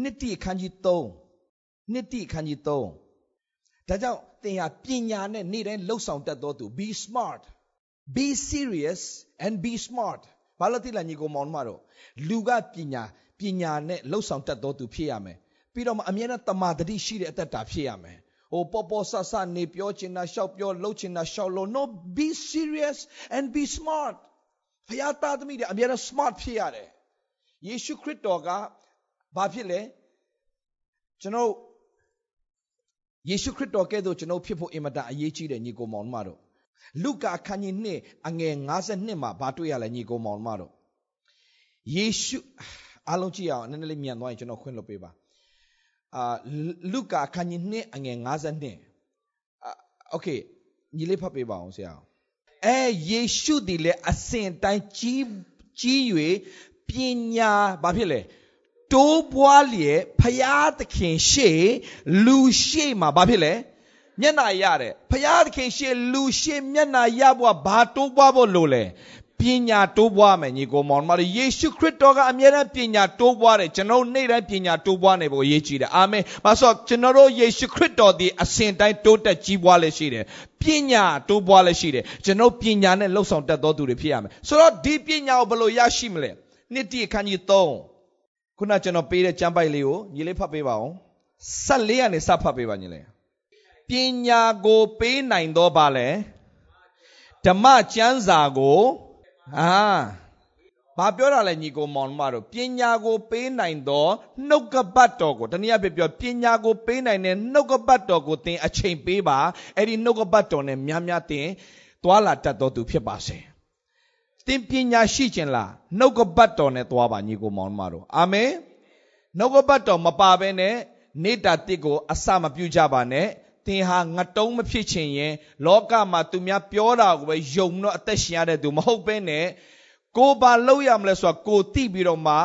Speaker 2: နှစ်တိအခန်းကြီး3နှစ်တိအခန်းကြီး3 ဒါကြောင့်သင်ဟာပညာနဲ့နေ့တိုင်းလှုပ်ဆောင်တတ်သောသူ be smart be serious and be smart ဘာလို့တိလာညီကိုမောင်မတော်လူကပညာပညာနဲ့လှုပ်ဆောင်တတ်သောသူဖြစ်ရမယ်ပြီးတော့မှအမြဲတမ်းတမာတတိရှိတဲ့အသက်တာဖြစ်ရမယ်ဟိုပေါ်ပေါ်ဆဆနေပြောချင်တာရှောက်ပြောလှုပ်ချင်တာရှောက်လို့ no be serious and be smart ဖခင်သားသမီးတွေအမြဲတမ်း smart ဖြစ်ရတယ်ယေရှုခရစ်တော်ကဘာဖြစ်လဲကျွန်တော် ယေရှုခရစ်တော်ကဲ့သို့ကျွန်တော်ဖြစ်ဖို့အင်မတန်အရေးကြီးတယ်ညီကိုမောင်မတို့လုကာခန်းကြီး2အငယ်52မှာဘာတွေ့ရလဲညီကိုမောင်မတို့ယေရှုအားလုံးကြည့်အောင်နည်းနည်းလေးမြန်သွားရင်ကျွန်တော်ခွင့်လွှတ်ပေးပါအာလုကာခန်းကြီး2အငယ်52โอเคညီလေးဖတ်ပေးပါအောင်ဆရာအဲယေရှုဒီလေအစဉ်တိုင်းကြီးကြီး၍ပညာဘာဖြစ်လဲ တိုးပွားလျက်ဖရာသခင်ရှေ့လူရှေ့မှာဘာဖြစ်လဲမျက်နာရတယ်ဖရာသခင်ရှေ့လူရှေ့မျက်နာရဖို့ဘာတိုးပွားဖို့လိုလဲပညာတိုးပွားမယ်ညီကိုမောင်မတို့ယေရှုခရစ်တော်ကအမြဲတမ်းပညာတိုးပွားတယ်ကျွန်တော်နေ့တိုင်းပညာတိုးပွားနေဖို့အရေးကြီးတယ်အာမင်။ဘာလို့ကျွန်တော်တို့ယေရှုခရစ်တော်ဒီအစဉ်တိုင်းတိုးတက်ကြီးပွားလည်းရှိတယ်။ပညာတိုးပွားလည်းရှိတယ်။ကျွန်တော်ပညာနဲ့လှုပ်ဆောင်တတ်သောသူတွေဖြစ်ရမယ်။ဆိုတော့ဒီပညာကိုဘယ်လိုရရှိမလဲ။နှစ်တိအခန်းကြီး3 ခုနကျွန်တော်ပေးတဲ့ကျမ်းပိုက်လေးကိုညီလေးဖတ်ပေးပါအောင်14ကနေစဖတ်ပေးပါညီလေးပညာကိုပေးနိုင်တော့ပါလဲဓမ္မကျမ်းစာကိုအာဘာပြောတာလဲညီကိုမောင်မတို့ပညာကိုပေးနိုင်သောနှုတ်ကပတ်တော်ကိုတနည်းအားဖြင့်ပြောပညာကိုပေးနိုင်တဲ့နှုတ်ကပတ်တော်ကိုသင်အချိန်ပေးပါအဲ့ဒီနှုတ်ကပတ်တော်နဲ့များများသင်သွာလာတတ်တော်သူဖြစ်ပါစေ သင်ပညာရှိခြင်းလားနှုတ်ကပတ်တော်နဲ့သွားပါညီကိုမောင်မတို့အာမင်နှုတ်ကပတ်တော်မပါဘဲနဲ့နေတာတစ်ကိုအစမပြုကြပါနဲ့သင်ဟာငတုံးမဖြစ်ချင်ရင်လောကမှာသူများပြောတာကိုပဲယုံတော့အသက်ရှင်ရတဲ့သူမဟုတ်ဘဲနဲ့ကိုဘာလောက်ရမလဲဆိုတာကိုသိပြီးတော့မှ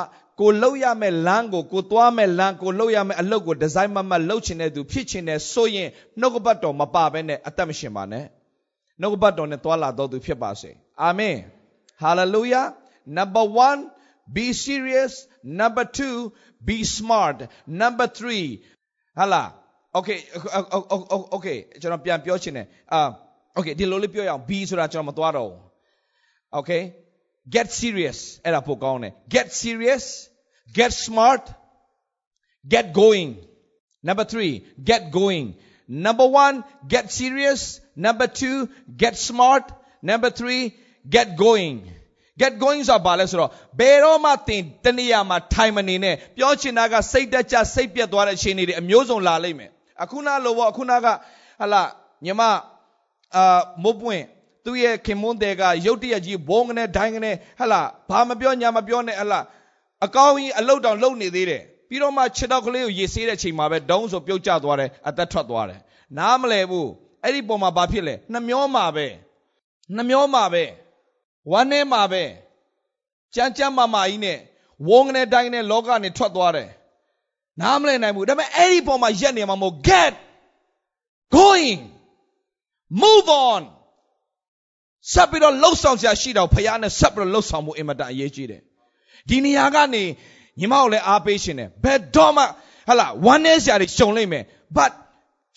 Speaker 2: ကိုလောက်ရမဲ့လမ်းကိုကိုသွားမဲ့လမ်းကိုလောက်ရမဲ့အလုပ်ကိုဒီဇိုင်းမမတ်လုပ်ချင်တဲ့သူဖြစ်ချင်တဲ့ဆိုရင်နှုတ်ကပတ်တော်မပါဘဲနဲ့အသက်မရှင်ပါနဲ့နှုတ်ကပတ်တော်နဲ့သွာလာတော်သူဖြစ်ပါစေအာမင် ဟာလေလုယာ number 1 be serious number 2 be smart number 3ဟာလား okay okay ကျွန်တော်ပြန်ပြောချင်တယ်အာ okay ဒီလိုလေးပြောရအောင် B ဆိုတာကျွန်တော်မသွားတော့ဘူး okay get serious အဲ့ဒါပိုကောင်းတယ် get serious get smart get going number 3 get going number 1 get serious number 2 get smart number 3 get going get going ဆိုတာဘာလဲဆိုတော့ဘယ်တော့မှသင်တနေရာမှာထိုင်မနေနဲ့ပြောချင်တာကစိတ်တက်ကြစိတ်ပြတ်သွားတဲ့အခြေအနေတွေအမျိုးစုံလာလိမ့်မယ်အခုနလိုပေါ့အခုနကဟလာညီမအာမိုးပွင့်သူ့ရဲ့ခင်မွန်းတဲ့ကရုတ်တရက်ကြီးဘုံကနေဒိုင်းကနေဟလာဘာမပြောညာမပြောနဲ့ဟလာအကောင်းကြီးအလုတ်တောင်လုံနေသေးတယ်ပြီးတော့မှခြေတော့ကလေးကိုရေဆေးတဲ့ချိန်မှာပဲဒုံးဆိုပြုတ်ကျသွားတယ်အသက်ထွက်သွားတယ်နားမလဲဘူးအဲ့ဒီပုံမှာဘာဖြစ်လဲနှမျောမှာပဲနှမျောမှာပဲ ဝမ်းနေမှာပဲကြမ်းကြမ်းမာမာကြီးနဲ့ဝုန်းကနေတိုင်းနဲ့လောကနေထွက်သွားတယ်နားမလည်နိုင်ဘူးဒါပေမဲ့အဲ့ဒီပုံမှာရက်နေမှာမဟုတ် get going move on ဆက်ပြီးတော့လှုပ်ဆောင်စရာရှိတော့ဖခင်နဲ့ဆက်ပြီးတော့လှုပ်ဆောင်မှုအင်မတန်အရေးကြီးတယ်ဒီနေရာကနေညီမကိုလည်းအားပေးရှင်တယ်ဘယ်တော့မှဟလာ one day စရာတွေရှုံလိမ့်မယ် but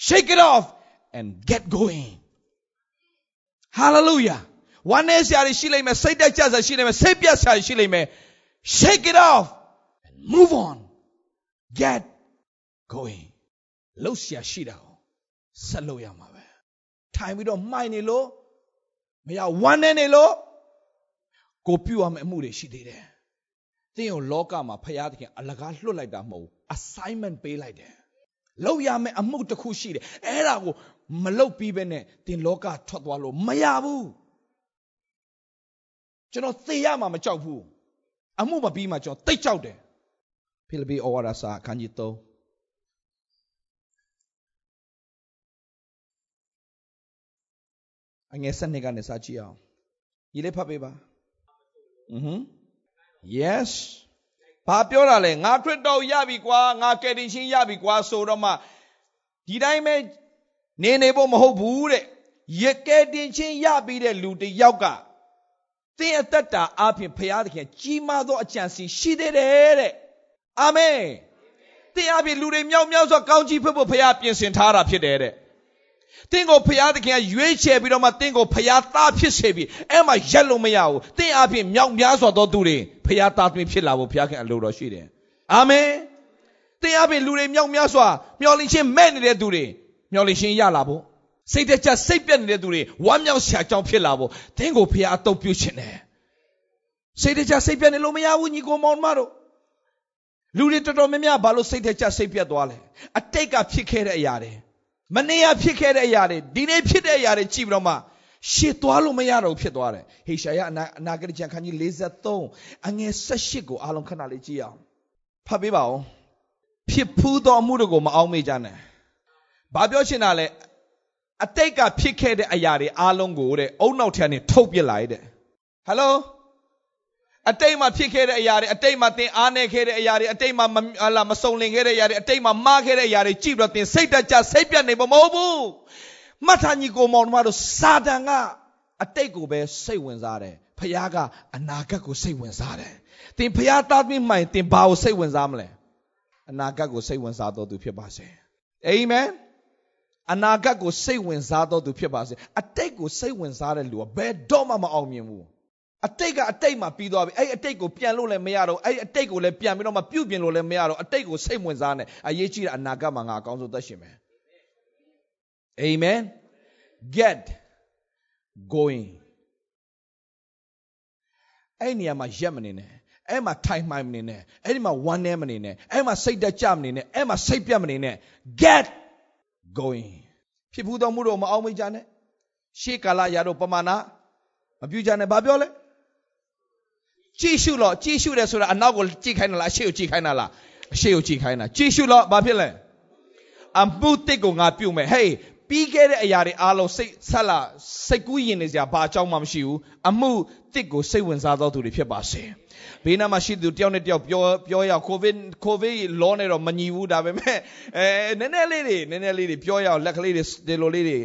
Speaker 2: shake it off and get going hallelujah one day စရာတွေရှိလိမ့်မယ်စိတ်တက်ကြစရာရှိလိမ့်မယ်စိတ်ပြတ်စရာရှိလိမ့်မယ် shake it off and move on get going လှုပ်ရှားရှိတာကိုဆက်လုပ်ရမှာပဲထိုင်ပြီးတော့မှိုင်နေလို့မရဝမ်းနေနေလို့ကိုပြုတ်ရမယ့်အမှုတွေရှိသေးတယ်သင်ကိုလောကမှာဖရာသခင်အလကားလွတ်လိုက်တာမဟုတ်ဘူး assignment ပေးလိုက်တယ်လုပ်ရမယ့်အမှုတစ်ခုရှိတယ်အဲ့ဒါကိုမလုပ်ပြီးပဲနဲ့သင်လောကထွက်သွားလို့မရဘူး ကျွန်တော်သေရမှာမကြောက်ဘူးအမှုမပြီးမှကျွန်တော်တိတ်ကြောက်တယ်ဖိလိပ္ပိဩဝါဒစာအခန်းကြီး3အငယ်7ကနေစကြည့်အောင်ဒီလေးဖတ်ပေးပါอือဟ yes ဘာပြောတာလဲငါခရစ်တော်ရပြီကွာငါကယ်တင်ရှင်ရပြီကွာဆိုတော့မှဒီတိုင်းပဲနေနေဖို့မဟုတ်ဘူးတဲ့ရကယ်တင်ရှင်ရပြီးတဲ့လူတယောက်က သင်အသက်တာအပြင်ဖရာသခင်ကြီးမားသောအကြံစီရှိသေးတယ်တဲ့အာမင်သင်အပြင်လူတွေမြောက်မြောက်စွာကောင်းကြီးဖြစ်ဖို့ဖရာပြင်ဆင်ထားတာဖြစ်တယ်တဲ့သင်ကိုဖရာသခင်ကရွေးချယ်ပြီးတော့မှသင်ကိုဖရာသားဖြစ်စေပြီးအဲ့မှာရက်လို့မရဘူးသင်အပြင်မြောက်များစွာသောသူတွေဖရာသားသမီးဖြစ်လာဖို့ဖရာခင်အလိုတော်ရှိတယ်အာမင်သင်အပြင်လူတွေမြောက်များစွာမျော်လင့်ခြင်းမဲ့နေတဲ့သူတွေမျော်လင့်ခြင်းရလာဖို့ စိတ်တကြစိတ်ပြတ်နေတဲ့သူတွေဝမ်းမြောက်စရာကြောင်းဖြစ်လာဖို့သင်ကိုဖရာအတုပ်ပြုခြင်းတယ်စိတ်တကြစိတ်ပြတ်နေလို့မရဘူးညီကိုမောင်မတို့လူတွေတော်တော်များများဘာလို့စိတ်တကြစိတ်ပြတ်သွားလဲအတိတ်ကဖြစ်ခဲ့တဲ့အရာတွေမနေ့ကဖြစ်ခဲ့တဲ့အရာတွေဒီနေ့ဖြစ်တဲ့အရာတွေကြည့်ပြီးတော့မှရှေ့သွားလို့မရတော့ဖြစ်သွားတယ်ဟေရှာယအနာအနာဂတိကျမ်းခန်းကြီး53အငယ်18ကိုအားလုံးခဏလေးကြည့်အောင်ဖတ်ပေးပါဦးဖြစ်ဖူးသောအမှုတွေကိုမအောင်မေ့ကြနဲ့ဘာပြောချင်တာလဲ အတိတ်ကဖြစ်ခဲ့တဲ့အရာတွေအားလုံးကိုတဲ့အုံနောက်ထံနေထုတ်ပြလိုက်တဲ့ဟယ်လိုအတိတ်မှာဖြစ်ခဲ့တဲ့အရာတွေအတိတ်မှာသင်အားနေခဲ့တဲ့အရာတွေအတိတ်မှာဟာလာမစုံလင်ခဲ့တဲ့အရာတွေအတိတ်မှာမှားခဲ့တဲ့အရာတွေကြည့်ပြီးတော့သင်စိတ်တကြစိတ်ပြတ်နေမှာမဟုတ်ဘူးမှတ်ထားညီကိုမောင်တို့စာတန်ကအတိတ်ကိုပဲစိတ်ဝင်စားတယ်ဖခင်ကအနာဂတ်ကိုစိတ်ဝင်စားတယ်သင်ဖခင်သားသမီးမှန်သင်ဘာကိုစိတ်ဝင်စားမလဲအနာဂတ်ကိုစိတ်ဝင်စားတော်သူဖြစ်ပါစေအာမင် အနာဂတ်ကိုစိတ်ဝင်စားတော်သူဖြစ်ပါစေအတိတ်ကိုစိတ်ဝင်စားတဲ့လူကဘယ်တော့မှမအောင်မြင်ဘူးအတိတ်ကအတိတ်မှာပြီးသွားပြီအဲ့အတိတ်ကိုပြန်လို့လည်းမရတော့အဲ့အတိတ်ကိုလည်းပြန်ပြီးတော့မှပြုတ်ပြင်လို့လည်းမရတော့အတိတ်ကိုစိတ်ဝင်စားနေအရေးကြီးတဲ့အနာဂတ်မှာငါအကောင်းဆုံးသက်ရှင်မယ်အာမင် get going အဲ့ဒီနေရာမှာရက်မနေနဲ့အဲ့မှာထိုင်မှိုင်မနေနဲ့အဲ့ဒီမှာဝမ်းနေမနေနဲ့အဲ့မှာစိတ်တက်ကြမနေနဲ့အဲ့မှာစိတ်ပြတ်မနေနဲ့ get going ဖြစ်ဘူးတော်မှုတော့မအောင်မေးကြနဲ့ရှေးကာလရာတော့ပမာဏမပြူကြနဲ့ဘာပြောလဲကြည့်ရှုတော့ကြည့်ရှုတယ်ဆိုတာအနောက်ကိုကြည့်ခိုင်းတာလားအရှေ့ကိုကြည့်ခိုင်းတာလားအရှေ့ကိုကြည့်ခိုင်းတာကြည့်ရှုတော့ဘာဖြစ်လဲအမှုတစ်ကိုငါပြုတ်မယ်ဟေး ပြီးခဲ့တဲ့အရာတွေအားလုံးစိတ်ဆက်လာစိတ်ကူးရင်နေစရာဘာအကြောင်းမှမရှိဘူးအမှုတစ်ကိုစိတ်ဝင်စားသောသူတွေဖြစ်ပါစေဘေးနားမှာရှိသူတယောက်နဲ့တယောက်ပြောပြောရအောင်ကိုဗစ်ကိုဗစ်လောနေတော့မညီဘူးဒါပေမဲ့အဲနည်းနည်းလေးတွေနည်းနည်းလေးတွေပြောရအောင်လက်ကလေးတွေဒီလိုလေးတွေ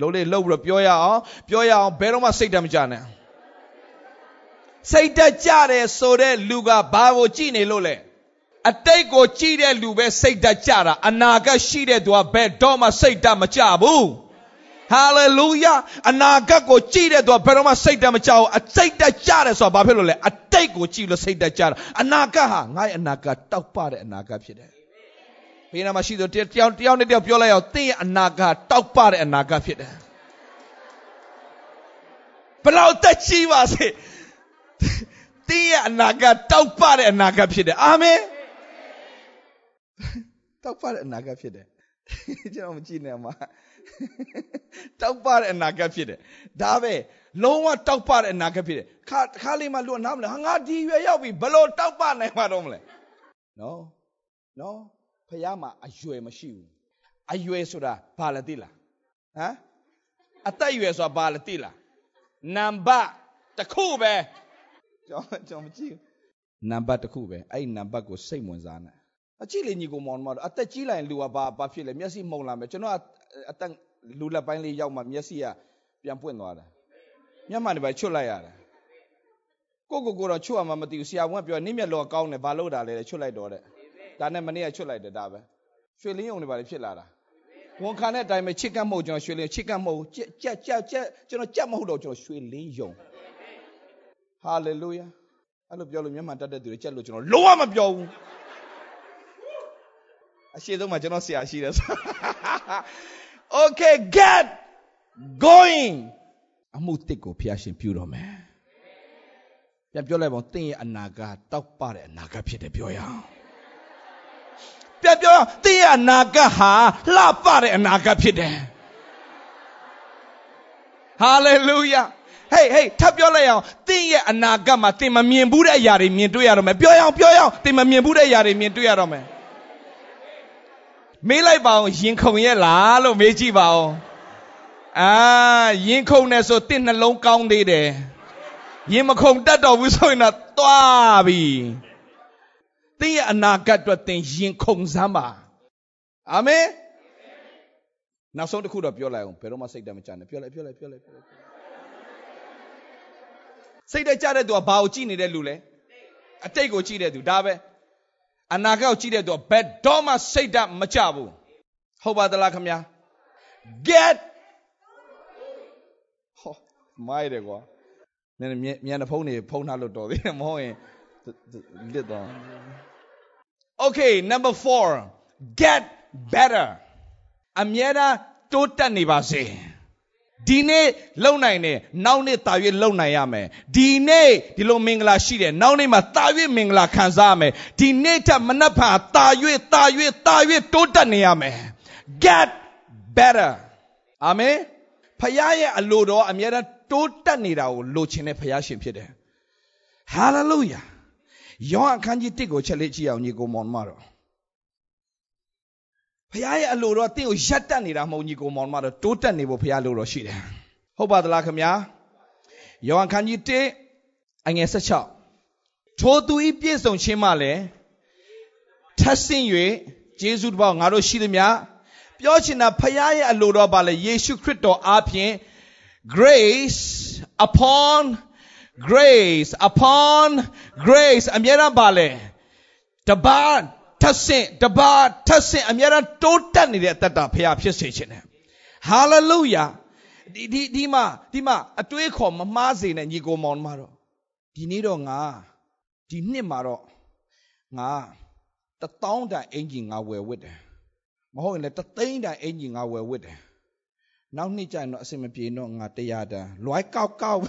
Speaker 2: လုံးလေးလှုပ်ပြီးတော့ပြောရအောင်ပြောရအောင်ဘယ်တော့မှစိတ်တမကြနဲ့စိတ်တက်ကြတယ်ဆိုတဲ့လူကဘာကိုကြည့်နေလို့လဲ အတိတ်ကိုကြည့်တဲ့လူပဲစိတ်တက်ကြတာအနာဂတ်ရှိတဲ့သူကဘယ်တော့မှစိတ်တက်မကြဘူးဟာလေလုယာအနာဂတ်ကိုကြည့်တဲ့သူကဘယ်တော့မှစိတ်တက်မကြဘူးအစိတ်တက်ကြတယ်ဆိုတာဘာဖြစ်လို့လဲအတိတ်ကိုကြည့်လို့စိတ်တက်ကြတာအနာဂတ်ဟာငါ့ရဲ့အနာဂတ်တောက်ပတဲ့အနာဂတ်ဖြစ်တယ်ဘေးနားမှာရှိသူတယောက်တယောက်နဲ့တယောက်ပြောလိုက်အောင်သင်ရဲ့အနာဂတ်တောက်ပတဲ့အနာဂတ်ဖြစ်တယ်ဘလောက်တက်ကြီးပါစေတင်းရဲ့အနာဂတ်တောက်ပတဲ့အနာဂတ်ဖြစ်တယ်အာမင် တောက်ပတဲ့အနာဂတ်ဖြစ်တယ်ကျွန်တော်မကြည့်နဲ့မှာတောက်ပတဲ့အနာဂတ်ဖြစ်တယ်ဒါပဲလုံးဝတောက်ပတဲ့အနာဂတ်ဖြစ်တယ်ခါခါလေးမှလူကနားမလဲဟာငါဒီရွယ်ရောက်ပြီဘလို့တောက်ပနိုင်မှာတော့မလဲနော်နော်ဖះမှာအရွယ်မရှိဘူးအရွယ်ဆိုတာဘာလဲသိလားဟမ်အသက်အရွယ်ဆိုတာဘာလဲသိလားနံပါတ်တစ်ခုပဲကျွန်တော်ကျွန်တော်မကြည့်နံပါတ်တစ်ခုပဲအဲ့ဒီနံပါတ်ကိုစိတ်ဝင်စားနေ အကြည့်လေညီကိုမောင်မတော်အသက်ကြီးလိုက်ရင်လူကဘာဘာဖြစ်လဲမျက်စိမှုန်လာမယ်ကျွန်တော်အသက်လူလက်ပိုင်းလေးရောက်မှမျက်စိကပြန်ပွင့်သွားတာမျက်မှန်တွေပဲချွတ်လိုက်ရတယ်ကိုကိုကိုတော့ချွတ်ရမှမသိဘူးဆရာဝန်ကပြောနင်းမျက်လောကောင်းတယ်ဘာလို့တာလဲချွတ်လိုက်တော့တဲ့ဒါနဲ့မနေ့ကချွတ်လိုက်တယ်ဒါပဲရွှေလင်းယုံတွေပါလေဖြစ်လာတာဝန်ခံတဲ့အတိုင်းပဲချစ်ကတ်မဟုတ်ကျွန်တော်ရွှေလင်းချစ်ကတ်မဟုတ်ကြက်ကြက်ကြက်ကြက်ကျွန်တော်ကြက်မဟုတ်တော့ကျွန်တော်ရွှေလင်းယုံဟာလေလုယာအဲ့လိုပြောလို့မျက်မှန်တတ်တဲ့သူတွေကြက်လို့ကျွန်တော်လုံးဝမပြောဘူး အရှိဆုံးမှာကျွန်တော်ဆရာရှိတယ်ဆို Okay get going အမှုတစ်ကိုဖျားရှင်ပြုတော်မယ်ပြန်ပြောလိုက်ပါဦးသင်ရဲ့အနာဂတ်တောက်ပတဲ့အနာဂတ်ဖြစ်တယ်ပြောရအောင်ပြန်ပြောသင်ရဲ့အနာဂတ်ဟာလှပတဲ့အနာဂတ်ဖြစ်တယ်ဟာလေလုယာဟေးဟေးထပ်ပြောလိုက်အောင်သင်ရဲ့အနာဂတ်မှာသင်မမြင်ဘူးတဲ့အရာတွေမြင်တွေ့ရတော့မယ်ပြောရအောင်ပြောရအောင်သင်မမြင်ဘူးတဲ့အရာတွေမြင်တွေ့ရတော့မယ် မေးလိုက်ပါအောင်ရင်ခုန်ရဲ့လားလို့မေးကြည့်ပါအောင်အာရင်ခုန်နေဆိုတင့်နှလုံးကောင်းသေးတယ်ရင်မခုန်တတ်တော့ဘူးဆိုရင်တော့သွားပြီသင်ရဲ့အနာဂတ်အတွက်သင်ရင်ခုန်စမ်းပါအာမင်နောက်ဆုံးတစ်ခုတော့ပြောလိုက်အောင်ဘယ်တော့မှစိတ်တမချနဲ့ပြောလိုက်ပြောလိုက်ပြောလိုက်ပြောလိုက်စိတ်တကြတဲ့သူကဘာကိုကြည့်နေတဲ့လူလဲအတိတ်ကိုကြည့်တဲ့သူဒါပဲ အနာဂတ်ကိုကြည့်တဲ့သူကဘယ်တော့မှစိတ်တမကြဘူးဟုတ်ပါသလားခင်ဗျာ get ဟောမိုက်တယ်ကွာနည်းနည်းမြန်တဲ့ဖုန်းတွေဖုန်းထားလို့တော်သေးတယ်မဟုတ်ရင်လစ်တော့ Okay number 4 get better အမြဲတမ်းတိုးတက်နေပါစေ ဒီနေ့လုံနိုင်တယ်နောက်နေ့တာ၍လုံနိုင်ရမယ်ဒီနေ့ဒီလိုမင်္ဂလာရှိတယ်နောက်နေ့မှာတာ၍မင်္ဂလာခံစားရမယ်ဒီနေ့ထက်မနှက်ဖန်တာ၍တာ၍တာ၍တိုးတက်နေရမယ် get better အာမင်ဖခင်ရဲ့အလိုတော်အမြဲတမ်းတိုးတက်နေတာကိုလိုချင်တဲ့ဖခင်ရှင်ဖြစ်တယ် hallelujah ယောဟန်အခန်းကြီး1ကိုချက်လေးကြည့်အောင်ညီကိုမောင်မတော် ဖခင်ရဲ့အလိုတော်တင့်ကိုရက်တက်နေတာမဟုတ်ညီကိုမောင်မတော်တိုးတက်နေဖို့ဖခင်လိုတော်ရှိတယ်ဟုတ်ပါသလားခင်ဗျာယောဟန်ခန်းကြီး1အငယ်16ထိုသူဤပြည့်စုံခြင်းမှလည်းထပ်ဆင့်၍ဂျေဇုတပေါင်းငါတို့ရှိသည်များပြောချင်တာဖခင်ရဲ့အလိုတော်ပါလေယေရှုခရစ်တော်အားဖြင့် grace upon grace upon grace အမြဲတမ်းပါလေတပါ ထပ်ဆင့်တပါထပ်ဆင့်အမြဲတမ်းတိုးတက်နေတဲ့အတ္တဖခင်ဖြစ်စေခြင်းနဲ့ hallelujah ဒီဒီဒီမှာဒီမှာအတွေးခေါ်မမှားစေနဲ့ညီကိုမောင်မတော်ဒီနေ့တော့ငါဒီနှစ်မှာတော့ငါတထောင်းတန်အင်ဂျင်ငါဝယ်ဝစ်တယ်မဟုတ်ရင်လည်းတသိန်းတန်အင်ဂျင်ငါဝယ်ဝစ်တယ်နောက်နှစ်ကျရင်တော့အစင်မပြေတော့ငါတရားတန်လွိုင်းကောက်ကောက်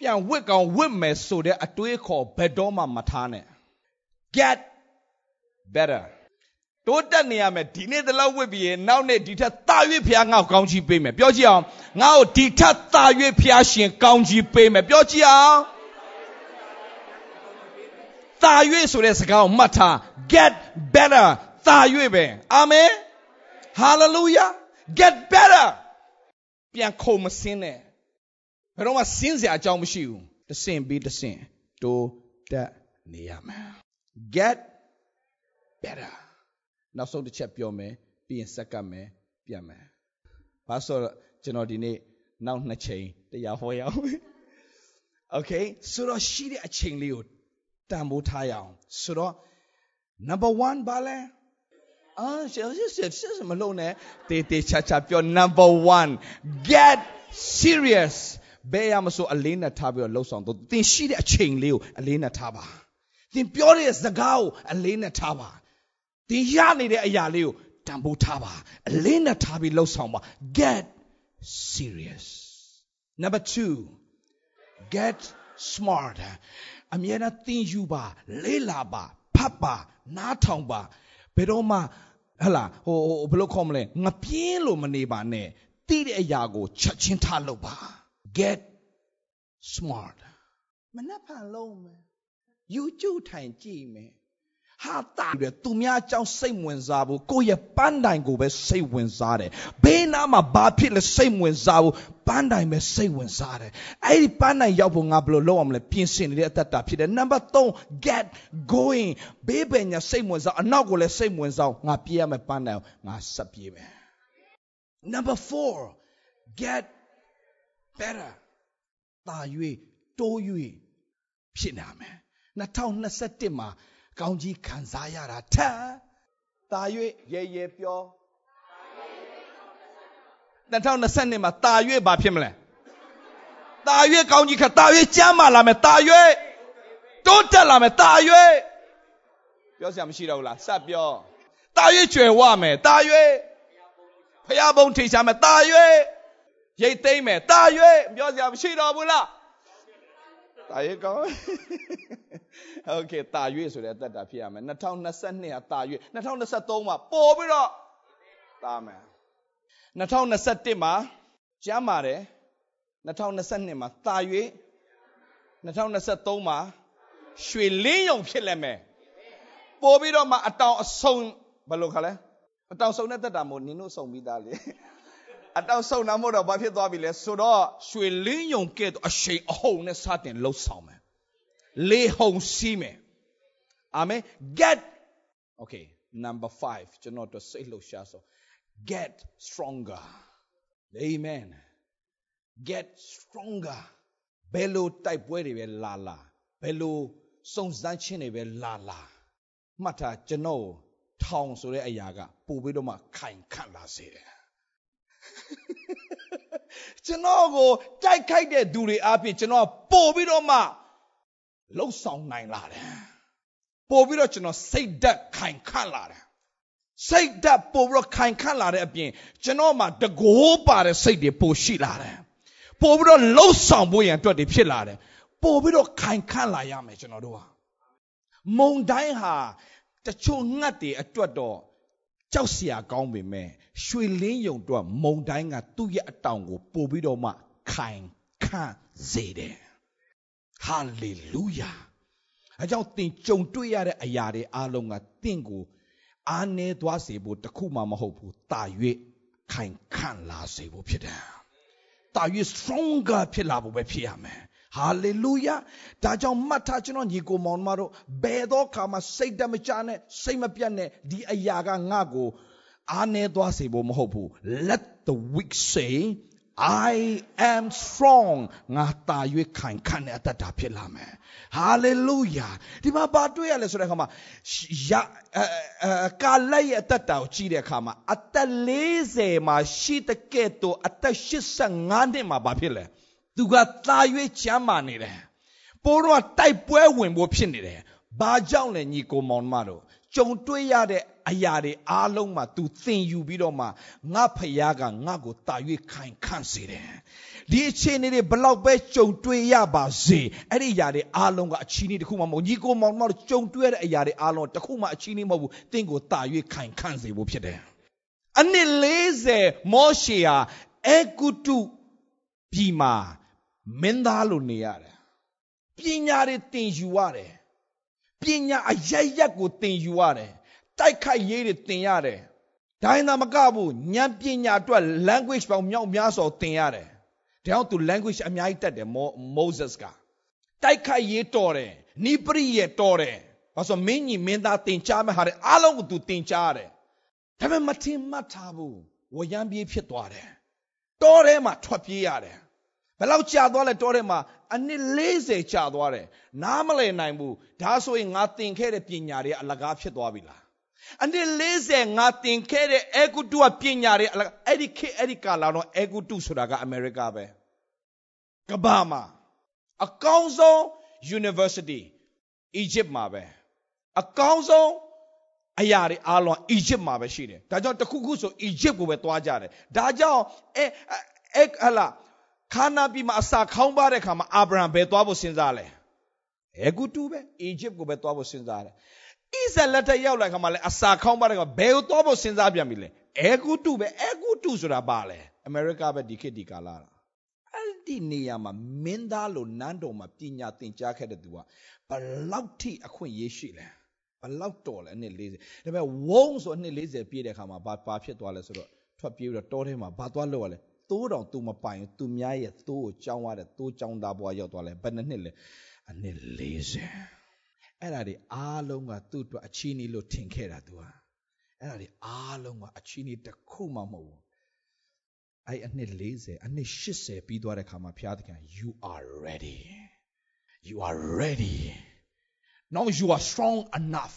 Speaker 2: ပြန်ဝစ်ကောင်ဝစ်မယ်ဆိုတဲ့အတွေးခေါ်ဘယ်တော့မှမထားနဲ့ get better တိုးတက်နေရမယ်ဒီနေ့တလောက်ဝစ်ပြီးရင်နောက်နေ့ဒီထက်သာ၍ဖျားငါ့ကိုကောင်းချီးပေးမယ်ပြောကြည့်အောင်ငါ့ကိုဒီထက်သာ၍ဖျားရှင်ကောင်းချီးပေးမယ်ပြောကြည့်အောင်သာ၍ဆိုတဲ့စကားကိုမှတ်ထား get better သာ၍ပဲအာမင် hallelujah get better ပြန်ခုံမစင်းနဲ့ဘယ်တော့မှစင်းစရာအကြောင်းမရှိဘူးတဆင့်ပြီးတဆင့်တိုးတက်နေရမယ် get better နောက်ဆုံးတစ်ချက်ပြောမယ်ပြီးရင်စက္ကပ်မယ်ပြန်မယ်ဘာဆိုတော့ကျွန်တော်ဒီနေ့နောက်နှစ်ချိန်တရားဟောရအောင် okay ဆိုတော့ရှိတဲ့အချိန်လေးကိုတန်ဖိုးထားရအောင်ဆိုတော့ number 1ဘာလဲအာရှယ်ရှယ်ရှယ်ရှယ်မလုံးနဲ့တေးတေးချာချာပြော number 1 get serious ဘယ်ရမဆိုအလေးနဲ့ထားပြီးတော့လှုပ်ဆောင်တော့သင်ရှိတဲ့အချိန်လေးကိုအလေးနဲ့ထားပါ သင်ပြောတဲ့စကားကိုအလေးနဲ့ထားပါသင်ရနေတဲ့အရာလေးကိုတန်ဖိုးထားပါအလေးနဲ့ထားပြီးလှုပ်ဆောင်ပါ get serious number 2 get smart အမြဲတမ်းသင်ယူပါလေးလာပါဖတ်ပါနားထောင်ပါဘယ်တော့မှဟလာဟိုဘယ်လိုခေါ်မလဲငပြင်းလို့မနေပါနဲ့သိတဲ့အရာကိုချက်ချင်းထားလုပ်ပါ get smart မနှက်ဖန်လုံးမယ် YouTube ထိုင်ကြည့်မယ်ဟာတာတယ်သူများအကြောင်းစိတ်ဝင်စားဘူးကိုယ့်ရဲ့ပန်းတိုင်ကိုပဲစိတ်ဝင်စားတယ်ဘေးနားမှာဘာဖြစ်လဲစိတ်ဝင်စားဘူးပန်းတိုင်ပဲစိတ်ဝင်စားတယ်အဲ့ဒီပန်းတိုင်ရောက်ဖို့ငါဘယ်လိုလုပ်အောင်လဲပြင်ဆင်နေတဲ့အတ္တတာဖြစ်တယ်နံပါတ်3 get going ဘေးပညာစိတ်ဝင်စားအနောက်ကိုလည်းစိတ်ဝင်စားငါပြေးရမယ်ပန်းတိုင်ငါဆက်ပြေးမယ် number 4 get better တာ၍တိုး၍ဖြစ်နာမယ် 2021မှာကောင်းကြီးခံစားရတာထက်တာ၍ရေရေပြော2020မှာတာ၍ဘာဖြစ်မလဲတာ၍ကောင်းကြီးခတာ၍ကျမ်းမာလာမယ်တာ၍တိုးတက်လာမယ်တာ၍ပြောစရာမရှိတော့ဘူးလားစပ်ပြောတာ၍ကျွယ်ဝမယ်တာ၍ဖျားဘုံထိရှာမယ်တာ၍ရိတ်သိမ့်မယ်တာ၍ပြောစရာမရှိတော့ဘူးလား တာ၍ကောင်းโอเคတာ၍ဆိုတဲ့အသက်တာဖြစ်ရမယ်2022ကတာ၍2023မှာပို့ပြီးတော့တာမယ်2021မှာကျမ်းပါတယ်2022မှာတာ၍2023မှာရွှေလင်းယုံဖြစ်လက်မယ်ပို့ပြီးတော့မှအတောင်အဆုံဘယ်လိုခါလဲအတောင်ဆုံတဲ့သက်တာမို့နင်တို့ဆုံပြီးသားလေ အတောင်ဆုံတာမို့တော့ဘာဖြစ်သွားပြီလဲဆိုတော့ရွှေလင်းယုံကဲ့သို့အရှိန်အဟုန်နဲ့စတင်လှုပ်ဆောင်မယ်လေဟုန်စီးမယ်အာမင် get okay number 5ကျွန်တော်တို့စိတ်လှုပ်ရှားဆို get stronger amen get stronger ဘယ်လိုတိုက်ပွဲတွေပဲလာလာဘယ်လိုစုံစမ်းခြင်းတွေပဲလာလာမှတ်ထားကျွန်တော်ထောင်ဆိုတဲ့အရာကပို့ပြီးတော့မှခိုင်ခန့်လာစေတယ် ကျွန်တော်ကိုတိုက်ခိုက်တဲ့သူတွေအပြင်ကျွန်တော်ပို့ပြီးတော့မှလှုပ်ဆောင်နိုင်လာတယ်ပို့ပြီးတော့ကျွန်တော်စိတ်ဓာတ်ခိုင်ခန့်လာတယ်စိတ်ဓာတ်ပို့ပြီးတော့ခိုင်ခန့်လာတဲ့အပြင်ကျွန်တော်မှာတကိုးပါတဲ့စိတ်တွေပို့ရှိလာတယ်ပို့ပြီးတော့လှုပ်ဆောင်ဖို့ရန်အတွက်တွေဖြစ်လာတယ်ပို့ပြီးတော့ခိုင်ခန့်လာရမယ်ကျွန်တော်တို့ဟာမုံတိုင်းဟာတချို့ငတ်တွေအတွက်တော့ ကြောက်စရာကောင်းပေမဲ့ရွှေလင်းယုံတော့မုံတိုင်းကသူ့ရဲ့အတောင်ကိုပို့ပြီးတော့မှခိုင်ခန့်စေတယ်ဟာလေလုယာအကြောင်းသင်ကြုံတွေ့ရတဲ့အရာတွေအားလုံးကသင်ကိုအားနည်းသွားစေဖို့တခုမှမဟုတ်ဘူးတာ၍ခိုင်ခန့်လာစေဖို့ဖြစ်တယ်တာ၍ stronger ဖြစ်လာဖို့ပဲဖြစ်ရမယ် ဟာလေလုယာဒါကြောင့်မှတ်ထားကျွန်တော်ညီကိုမောင်မတို့ဘယ်တော့ခါမှစိတ်တမချနဲ့စိတ်မပြတ်နဲ့ဒီအရာကငါ့ကိုအားနည်းသွားစေဖို့မဟုတ်ဘူး let the weak say I am strong ငါတာ၍ခိုင်ခန့်တဲ့အတ္တဖြစ်လာမယ် hallelujah ဒီမှာဘာတွေ့ရလဲဆိုတဲ့အခါမှာရကာလက်ရဲ့အတ္တကိုကြည့်တဲ့အခါမှာအသက်40မှာရှိတဲ့ကဲ့သို့အသက်85နှစ်မှာဘာဖြစ်လဲ သူကတာ၍ချမ်းမာနေတယ်ပိုးတော့တိုက်ပွဲဝင်ဖို့ဖြစ်နေတယ်ဘာကြောင့်လဲညီကိုမောင်မတို့ကြုံတွေ့ရတဲ့အရာတွေအားလုံးမှာ तू သင်ယူပြီးတော့မှငါဖယားကငါ့ကိုတာ၍ခိုင်ခန့်စေတယ်ဒီအခြေအနေတွေဘလောက်ပဲကြုံတွေ့ရပါစေအဲ့ဒီအရာတွေအားလုံးကအချီးနှီးတစ်ခုမှမဟုတ်ညီကိုမောင်မောင်ကြုံတွေ့ရတဲ့အရာတွေအားလုံးတစ်ခုမှအချီးနှီးမဟုတ်ဘူးသင်ကိုတာ၍ခိုင်ခန့်စေဖို့ဖြစ်တယ်အနှစ်40မောရှေဟာအေဂုတုပြည်မှာ မင်းသားလိုနေရတယ်ပညာတွေသင်ယူရတယ်ပညာအရရက်ကိုသင်ယူရတယ်တိုက်ခိုက်ရေးတွေသင်ရတယ်ဒိုင်းသာမကဘူးဉာဏ်ပညာအတွက် language ပေါင်းမြောက်များစွာသင်ရတယ်ဒါကြောင့်သူ language အများကြီးတတ်တယ် Moses ကတိုက်ခိုက်ရေးတော်တယ်နိပရိယေတော်တယ်ဘာလို့မင်းကြီးမင်းသားသင်ကြားမဲ့ဟာတွေအားလုံးကိုသူသင်ကြားရတယ်ဒါပေမဲ့မထင်မှတ်ထားဘူးဝရမ်းပြေးဖြစ်သွားတယ်တောထဲမှာထွက်ပြေးရတယ် ဘယ်လောက်ကြာသွားလဲတောထဲမှာအနှစ်40ကြာသွားတယ်နားမလည်နိုင်ဘူးဒါဆိုရင်ငါသင်ခဲ့တဲ့ပညာတွေအလကားဖြစ်သွားပြီလားအနှစ်40ငါသင်ခဲ့တဲ့အေဂုတုကပညာတွေအဲ့ဒီခေအဲ့ဒီကာလာတော့အေဂုတုဆိုတာကအမေရိကပဲကဘာမှာအကောင်းဆုံး university အီဂျစ်မှာပဲအကောင်းဆုံးအရာတွေအားလုံးအီဂျစ်မှာပဲရှိတယ်ဒါကြောင့်တခုခုဆိုအီဂျစ်ကိုပဲသွားကြတယ်ဒါကြောင့်အဲအဲဟလာ ခါနာပြည်မှာအစာခေါင်းပါတဲ့ခါမှာအာဗြဟံဘယ်သွားဖို့စဉ်းစားလဲအဲဂုတူပဲအီဂျစ်ကိုပဲသွားဖို့စဉ်းစားတယ်ဣဇလက်ထက်ရောက်လာခါမှာလဲအစာခေါင်းပါတဲ့ခါဘယ်ကိုသွားဖို့စဉ်းစားပြန်ပြီလဲအဲဂုတူပဲအဲဂုတူဆိုတာပါလဲအမေရိကပဲဒီခေတ်ဒီကာလတာအဲ့ဒီနေရာမှာမင်းသားလိုနန်းတော်မှာပညာသင်ကြားခဲ့တဲ့သူကဘလောက်ထိအခွင့်ရေးရှိလဲဘလောက်တော်လဲအနှစ်40ဒါပေမဲ့ဝုန်းဆိုအနှစ်40ပြည့်တဲ့ခါမှာဘာဘာဖြစ်သွားလဲဆိုတော့ထွက်ပြေးပြီးတော့တောထဲမှာဘာသွားလို့ရလဲ သိုးတောင်သူမပိုင်သူများရဲ့သိုးကိုကြောင်းရတဲ့သိုးကြောင်းသားဘွားရောက်သွားလဲဘယ်နှစ်နှစ်လဲအနှစ်40အဲ့ဒါတွေအားလုံးကသူ့အတွက်အချီးနှီးလို့ထင်ခဲ့တာသူဟာအဲ့ဒါတွေအားလုံးကအချီးနှီးတစ်ခုမှမဟုတ်ဘူးအဲ့အနှစ်40အနှစ်80ပြီးသွားတဲ့ခါမှာဘုရားသခင် you are ready you are ready now you are strong enough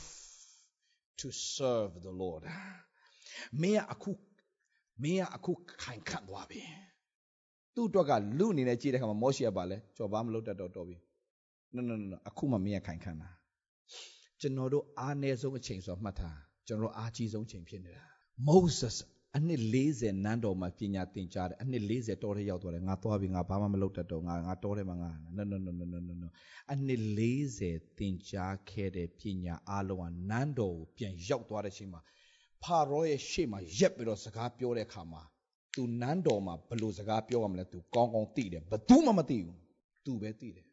Speaker 2: to serve the lord မင်းအခု မင်းကအခုခိုင်ခန့်သွားပြီသူ့အတွက်ကလူအနေနဲ့ကြည့်တဲ့ခါမှာမောရှိရပါလဲကြော်ပါမလို့တတ်တော့တော်ပြီ no no no အခုမှမင်းကခိုင်ခန့်တာကျွန်တော်တို့အားနည်းဆုံးအချိန်ဆိုမှတ်ထားကျွန်တော်တို့အားကြီးဆုံးချိန်ဖြစ်နေတာ Moses အနှစ်40နန်းတော်မှာပညာသင်ကြားတယ်အနှစ်40တောထဲရောက်သွားတယ်ငါသွားပြီငါဘာမှမလုပ်တတ်တော့ငါငါတောထဲမှာငါ no no no no no no အနှစ်40သင်ကြားခဲ့တဲ့ပညာအလုံးကနန်းတော်ကိုပြန်ရောက်သွားတဲ့အချိန်မှာ ဖာရောရဲ့ရှေ့မှာရက်ပြီးတော့စကားပြောတဲ့အခါမှာသူနန်းတော်မှာဘလို့စကားပြောရမလဲသူကောင်းကောင်းသိတယ်ဘသူမှမသိဘူးသူပဲသိတယ်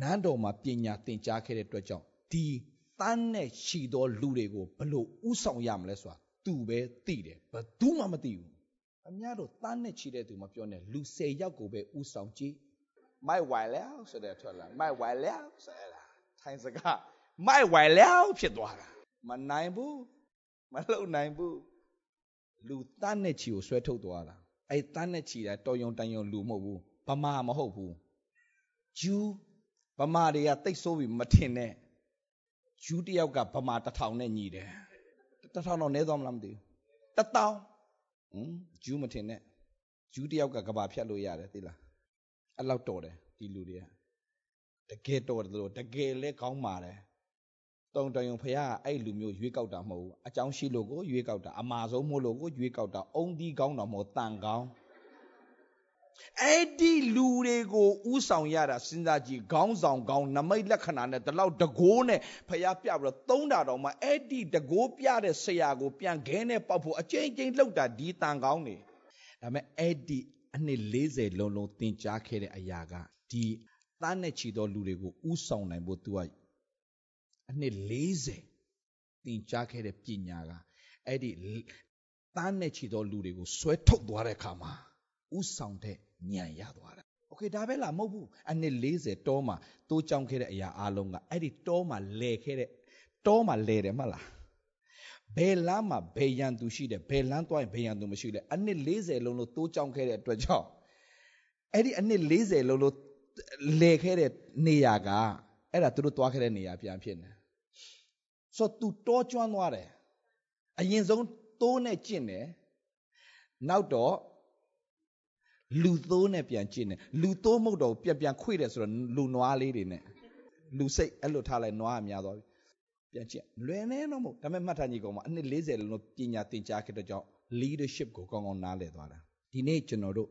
Speaker 2: နန်းတော်မှာပညာသင်ကြားခဲ့တဲ့အတွက်ကြောင့်ဒီတန်းနဲ့ချီသောလူတွေကိုဘလို့ဥဆောင်ရမလဲဆိုတာသူပဲသိတယ်ဘသူမှမသိဘူးအများတို့တန်းနဲ့ချီတဲ့သူမပြောနဲ့လူ10ယောက်ကိုပဲဥဆောင်ကြည့်မိုက်ဝိုင်လဲဆိုတဲ့ထွက်လာမိုက်ဝိုင်လဲဆိုရတာထိုင်စကားမိုက်ဝိုင်လဲဖြစ်သွားတာမနိုင်ဘူး မလုံနိုင်ဘူးလူတန်းနဲ့ချီကိုဆွဲထုတ်သွားတာအဲ့တန်းနဲ့ချီတာတော်ယုံတန်ယုံလူမဟုတ်ဘူးဗမာမဟုတ်ဘူးဂျူးဗမာတွေကတိတ်ဆိုးပြီးမထင်နဲ့ဂျူးတယောက်ကဗမာတထောင်နဲ့ညီတယ်တထောင်တော့နဲသွားမလားမသိဘူးတထောင်ဟမ်ဂျူးမထင်နဲ့ဂျူးတယောက်ကကဘာဖြတ်လို့ရတယ်သိလားအဲ့လောက်တော်တယ်ဒီလူတွေကတကယ်တော်တယ်လို့တကယ်လဲကောင်းပါတယ် တုံတယုံဖះအဲ့လူမျိုးရွေးကောက်တာမဟုတ်ဘူးအကြောင်းရှိလို့ကိုရွေးကောက်တာအမာဆုံးမို့လို့ကိုရွေးကောက်တာအုံဒီကောင်းတော့မဟုတ်တန်ကောင်းအဲ့ဒီလူတွေကိုဥဆောင်ရတာစဉ်းစားကြည့်ခေါင်းဆောင်ကောင်းနမိတ်လက္ခဏာနဲ့ဒီလောက်တကိုးနဲ့ဖះပြပြီးတော့သုံးတာတော့မှအဲ့ဒီတကိုးပြတဲ့ဆရာကိုပြန်ခဲနဲ့ပောက်ဖို့အကျဉ်းချင်းလှုပ်တာဒီတန်ကောင်းနေဒါပေမဲ့အဲ့ဒီအနှစ်40လုံးလုံးသင်ကြားခဲ့တဲ့အရာကဒီသားနဲ့ချီသောလူတွေကိုဥဆောင်နိုင်ဖို့ तू က အနှစ်40သင်ကြားခဲ့တဲ့ပညာကအဲ့ဒီတန်းနဲ့ချီသောလူတွေကိုဆွဲထုတ်သွားတဲ့အခါမှာဥဆောင်တဲ့ညံရသွားတာ။ Okay ဒါပဲလားမဟုတ်ဘူး။အနှစ်40တောမှာတိုးကြောင်ခဲ့တဲ့အရာအလုံးကအဲ့ဒီတောမှာလဲခဲ့တဲ့တောမှာလဲတယ်မဟုတ်လား။ဘယ်လမ်းမှာဘယ်ရန်သူရှိတယ်ဘယ်လမ်းသွားရင်ဘယ်ရန်သူမရှိလဲ။အနှစ်40လုံးလို့တိုးကြောင်ခဲ့တဲ့အတွက်ကြောင့်အဲ့ဒီအနှစ်40လုံးလို့လဲခဲ့တဲ့နေရာကအဲ့ဒါသူတို့သွားခဲ့တဲ့နေရာပြန်ဖြစ်နေ။ ဆိုသူတောကျွမ်းသွားတယ်အရင်ဆုံးတိုးနဲ့ကျင့်တယ်နောက်တော့လူသိုးနဲ့ပြန်ကျင့်တယ်လူသိုးမဟုတ်တော့ပြန်ပြန်ခွေ့တယ်ဆိုတော့လူနွားလေးတွေနဲ့လူစိတ်အဲ့လိုထားလိုက်နွားအများသွားပြီပြန်ကြည့်လွယ်နေတော့မဟုတ်ဒါပေမဲ့မှတ်ထားညီကောင်မအနှစ်40လုံးပညာသင်ကြားခဲ့တဲ့ကြောင့် leadership ကိုကောင်းကောင်းနားလည်သွားတာဒီနေ့ကျွန်တော်တို့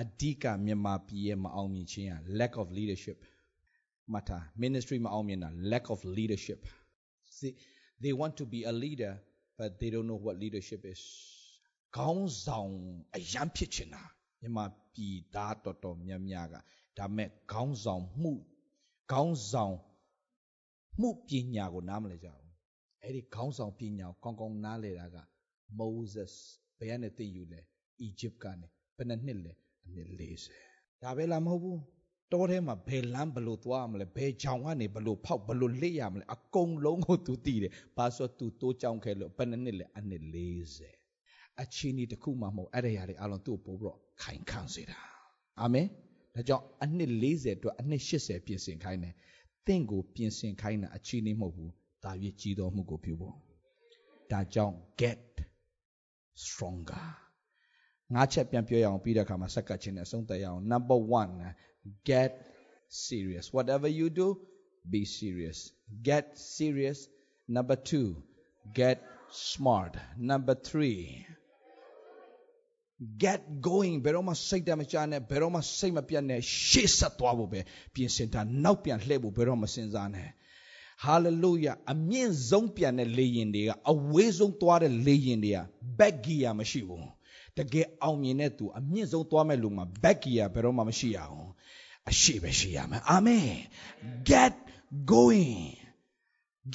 Speaker 2: အဓိကမြန်မာပြည်ရဲ့မအောင်မြင်ခြင်းက lack of leadership မှတ်ထား ministry မအောင်မြင်တာ lack of leadership see they want to be a leader but they don't know what leadership is ခေါင်းဆောင်အယံဖြစ်ချင်တာမြန်မာပြည်သားတော်တော်များများကဒါမဲ့ခေါင်းဆောင်မှုခေါင်းဆောင်မှုပညာကိုနားမလည်ကြဘူးအဲ့ဒီခေါင်းဆောင်ပညာကိုကောင်းကောင်းနားလည်တာက Moses ဘယ်ကနေသိယူလဲ Egypt ကနေဘယ်နှစ်နှစ်လဲအနှစ်40ဒါပဲလားမဟုတ်ဘူး တောထဲမှာဘယ်လမ်းဘလို့သွားမလဲဘယ်ကြောင်ကနေဘလို့ဖောက်ဘလို့လက်ရမလဲအကုန်လုံးကို तू သိတယ်ဘာဆို तू တိုးကြောင်ခဲလို့ဘယ်နှစ်နှစ်လဲအနှစ်40အချင်းဒီတစ်ခုမှမဟုတ်အဲ့ဒီຢာတွေအလုံးသူ့ပို့ပြီးတော့ခိုင်ခံစေတာအာမင်ဒါကြောင့်အနှစ်40အတွက်အနှစ်80ပြင်ဆင်ခိုင်းတယ်တင့်ကိုပြင်ဆင်ခိုင်းတာအချင်းနေမဟုတ်ဘူးဒါရွေးကြီးတော်မှုကိုပြုဖို့ဒါကြောင့် get stronger ငါးချက်ပြန်ပြောရအောင်ပြီးတဲ့အခါမှာစက္ကတ်ချင်းနဲ့အဆုံးသတ်ရအောင် number 1 get serious whatever you do be serious get serious number 2 get smart number 3 get going ဘယ်တော့မှစိတ်တမချနဲ့ဘယ်တော့မှစိတ်မပြတ်နဲ့ရှေ့ဆက်သွားဖို့ပဲပြင်ဆင်တာနောက်ပြန်လှည့်ဖို့ဘယ်တော့မှစဉ်းစားနဲ့ဟာလေလုယာအမြင့်ဆုံးပြန်တဲ့လေရင်တွေကအဝေးဆုံးသွားတဲ့လေရင်တွေက back gear မရှိဘူး တကယ်အောင်မြင်တဲ့သူအမြင့်ဆုံးသွားမဲ့လူမှာ back gear ဘယ်တော့မှမရှိရအောင်အရှိပဲရှိရမယ်အာမင် get going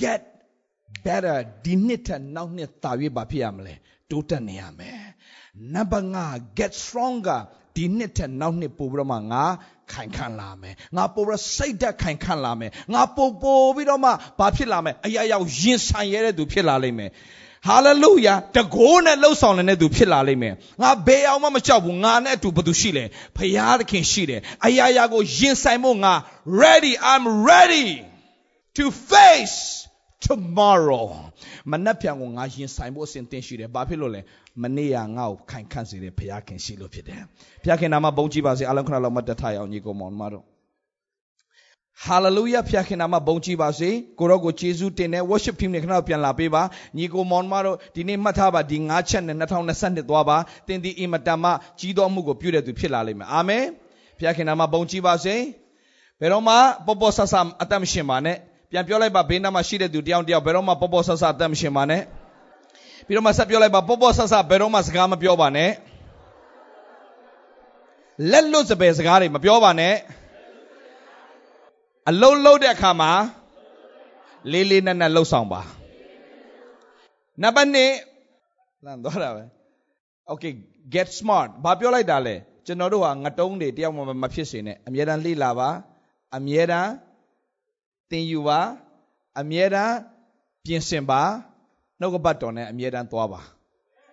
Speaker 2: get better ဒီနှစ်ထက်နောက်နှစ်သာ၍ဘာဖြစ်ရမလဲတိုးတက်နေရမယ်နံပါတ်5 get stronger ဒီနှစ်ထက်နောက်နှစ်ပို့ပြီးတော့မှငါခိုင်ခန့်လာမယ်ငါပို့ပြီးစိတ်ဓာတ်ခိုင်ခန့်လာမယ်ငါပို့ပို့ပြီးတော့မှဘာဖြစ်လာမယ်အရာရာရင်ဆိုင်ရတဲ့သူဖြစ်လာလိမ့်မယ် ဟာလေလုယာတကိုးနဲ့လှုပ်ဆောင်နေတဲ့သူဖြစ်လာလိမ့်မယ်ငါဘယ်အောင်မှမကြောက်ဘူးငါနဲ့အတူဘသူရှိလဲဖရာသခင်ရှိတယ်အရာရာကိုရင်ဆိုင်ဖို့ငါ ready i'm ready to face tomorrow မနှက်ပြန်ကိုငါရင်ဆိုင်ဖို့အစဉ်သင်ရှိတယ်ဘာဖြစ်လို့လဲမနေ့ကငါ့ကိုခိုင်ခန့်စေတဲ့ဘုရားခင်ရှိလို့ဖြစ်တယ်ဘုရားခင်နာမဘုန်းကြီးပါစေအလုံးခဏလောက်မတ်တထားရအောင်ညီကောင်မောင်မတော် ဟာလေလုယဖျားခင်နာမဘုန်းကြီးပါစေကိုရောကိုယေရှုတင်တဲ့ worship team တွေခဏပြန်လာပေးပါညီကိုမောင်မတို့ဒီနေ့မှတ်ထားပါဒီ၅ချက်နဲ့2022သွားပါတင်ဒီအင်မတန်မှကြီးတော်မှုကိုပြုတဲ့သူဖြစ်လာလိမ့်မယ်အာမင်ဖျားခင်နာမဘုန်းကြီးပါစေဘယ်တော့မှပေါ်ပေါ်ဆဆအသက်မရှင်ပါနဲ့ပြန်ပြောလိုက်ပါဘေးနားမှာရှိတဲ့သူတယောက်တယောက်ဘယ်တော့မှပေါ်ပေါ်ဆဆအသက်မရှင်ပါနဲ့ပြီးတော့မှဆက်ပြောလိုက်ပါပေါ်ပေါ်ဆဆဘယ်တော့မှစကားမပြောပါနဲ့လက်လွတ်စပယ်စကားတွေမပြောပါနဲ့ အလုံးလုံးတဲ့အခါမှာလေးလေးနက်နက်လှုပ်ဆောင်ပါနံပါတ်1လမ်းသွားတာပဲ okay get smart ဘာပြောလိုက်တာလဲကျွန်တော်တို့ဟာငတုံးတွေတယောက်မှမဖြစ်စေနဲ့အမြဲတမ်းလေ့လာပါအမြဲတမ်းသင်ယူပါအမြဲတမ်းပြင်ဆင်ပါနှုတ်ကပတ်တော်နဲ့အမြဲတမ်းသွားပါ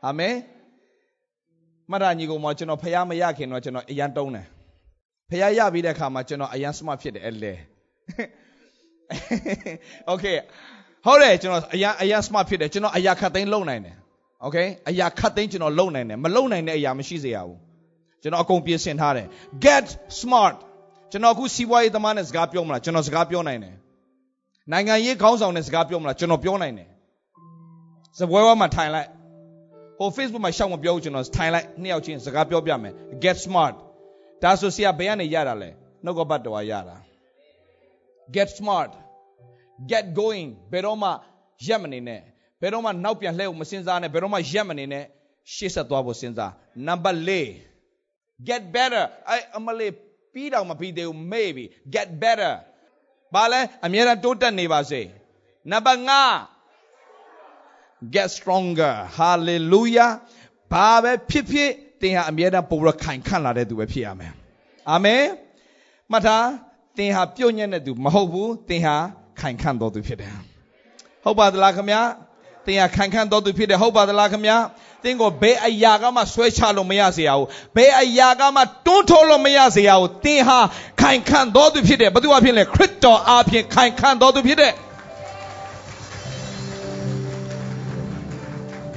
Speaker 2: အာမင်မရညီကောင်မကျွန်တော်ဖះမရခင်တော့ကျွန်တော်အရန်တုံးတယ်ဖះရပြီးတဲ့အခါမှာကျွန်တော်အရန် smart ဖြစ်တယ်အဲ့လေ Okay ဟုတ်တယ်ကျွန်တော်အရာအရာ smart ဖြစ်တယ်ကျွန်တော်အရာခတ်သိမ်းလုံနိုင်တယ် Okay အရာခတ်သိမ်းကျွန်တော်လုံနိုင်တယ်မလုံနိုင်တဲ့အရာမရှိစေရဘူးကျွန်တော်အကုန်ပြင်ဆင်ထားတယ် get smart ကျွန်တော်အခုစီးပွားရေးသမားနဲ့စကားပြောမလားကျွန်တော်စကားပြောနိုင်တယ်နိုင်ငံရေးခေါင်းဆောင်နဲ့စကားပြောမလားကျွန်တော်ပြောနိုင်တယ်စပွဲဝါမှာထိုင်လိုက်ဟို Facebook မှာရှောက်မပြောဘူးကျွန်တော်ထိုင်လိုက်နှစ်ယောက်ချင်းစကားပြောပြမယ် get smart ဒါဆိုဆရာဘယ်ကနေရတာလဲနှုတ်ကပတ်တော်ရတာ get smart get going ဘယ်တော့မှရက်မနေနဲ့ဘယ်တော့မှနောက်ပြန်လှည့်ဖို့မစင်စားနဲ့ဘယ်တော့မှရက်မနေနဲ့ရှေ့ဆက်သွားဖို့စဉ်းစား number 4 get better အဲ့အမလေးပြီးတော့မပြီးသေးဘူး maybe get better ဘာလဲအမြဲတမ်းတိုးတက်နေပါစေ number 5 get stronger hallelujah ဘာပဲဖြစ်ဖြစ်သင်ဟာအမြဲတမ်းပိုပြီးခိုင်ခန့်လာတဲ့သူပဲဖြစ်ရမယ်အာမင်မှတ်ထား သင်ဟာပြုတ်ညံ့တဲ့သူမဟုတ်ဘူးသင်ဟာခိုင်ခန့်တော်သူဖြစ်တယ်ဟုတ်ပါသလားခင်ဗျာသင်ဟာခိုင်ခန့်တော်သူဖြစ်တယ်ဟုတ်ပါသလားခင်ဗျာသင်ကိုဘယ်အရာကမှဆွဲချလို့မရစေရဘူးဘယ်အရာကမှတွန်းထိုးလို့မရစေရဘူးသင်ဟာခိုင်ခန့်တော်သူဖြစ်တယ်ဘသူအဖြစ်လဲခရစ်တော်အဖြစ်ခိုင်ခန့်တော်သူဖြစ်တယ်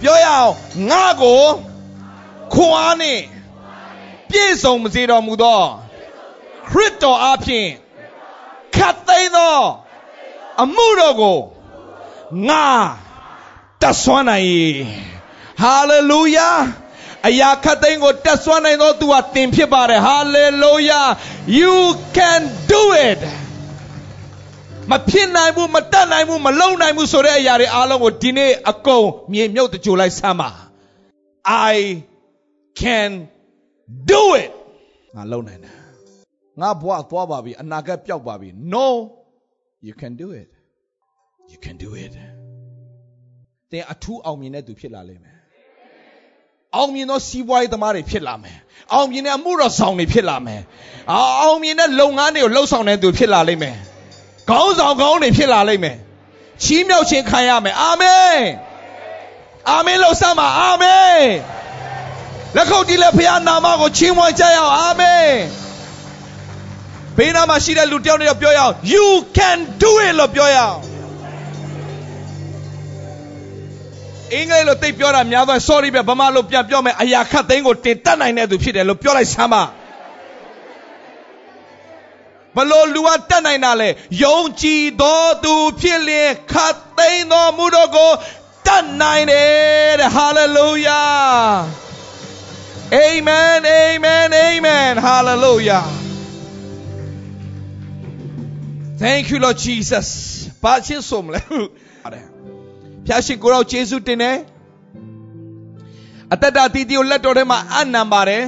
Speaker 2: ပြောရအောင်ငါကိုခွန်အားနဲ့ပြည့်စုံမစေတော်မူသောခရစ်တော်အဖြစ် ခတ်သိမ်းသောအမှုတော်ကိုငါတက်ဆွမ်းနိုင်၏ဟာလေလုယာအရာခတ်သိမ်းကိုတက်ဆွမ်းနိုင်သောသူဟာသင်ဖြစ်ပါတယ်ဟာလေလုယာ you can do it မဖြစ်နိုင်ဘူးမတတ်နိုင်ဘူးမလုံနိုင်ဘူးဆိုတဲ့အရာတွေအားလုံးကိုဒီနေ့အကုန်မြေမြုပ်တကြိုလိုက်ဆမ်းပါ I can do it ငါလုံနိုင်တယ် ငါဘဝသွားပါပြီအနာဂတ်ပျောက်ပါပြီ no you can do it you can do it တင်အထူးအောင်မြင်တဲ့သူဖြစ်လာလိမ့်မယ်အောင်မြင်သောစီးပွားရေးသမားတွေဖြစ်လာမယ်အောင်မြင်တဲ့အမှုတော်ဆောင်တွေဖြစ်လာမယ်အောင်မြင်တဲ့လုပ်ငန်းတွေကိုလှုပ်ဆောင်တဲ့သူဖြစ်လာလိမ့်မယ်ခေါင်းဆောင်ခေါင်းတွေဖြစ်လာလိမ့်မယ်ချီးမြှောက်ခြင်းခံရမယ်အာမင်အာမင်လို့စမ်းပါအာမင်လက်ခုပ်တီးလက်ဖခင်နာမကိုချီးမွမ်းကြရအောင်အာမင် ဘေးနားမှာရှိတဲ့လူတယောက်နဲ့ပြောရအောင် you can do it လို့ပြောရအောင်အင်္ဂလိပ်လိုသိပြောတာများသွား sorry ပဲဗမာလိုပြန်ပြောမယ်အရာခတ်သိမ်းကိုတင်တတ်နိုင်တဲ့သူဖြစ်တယ်လို့ပြောလိုက်စမ်းပါဘလို့လူကတတ်နိုင်တာလဲယုံကြည်သောသူဖြစ်လျင်ခတ်သိမ်းသောမှုတို့ကိုတတ်နိုင်တယ်တဲ့ hallelujah amen amen amen hallelujah thank you lord jesus ဘာချင်းဆိုမလဲပါတယ်ဖျားရှင်ကိုရောယေရှုတင်တယ်အသက်တာတည်တည်ကိုလက်တော်ထဲမှာအနံပါတယ်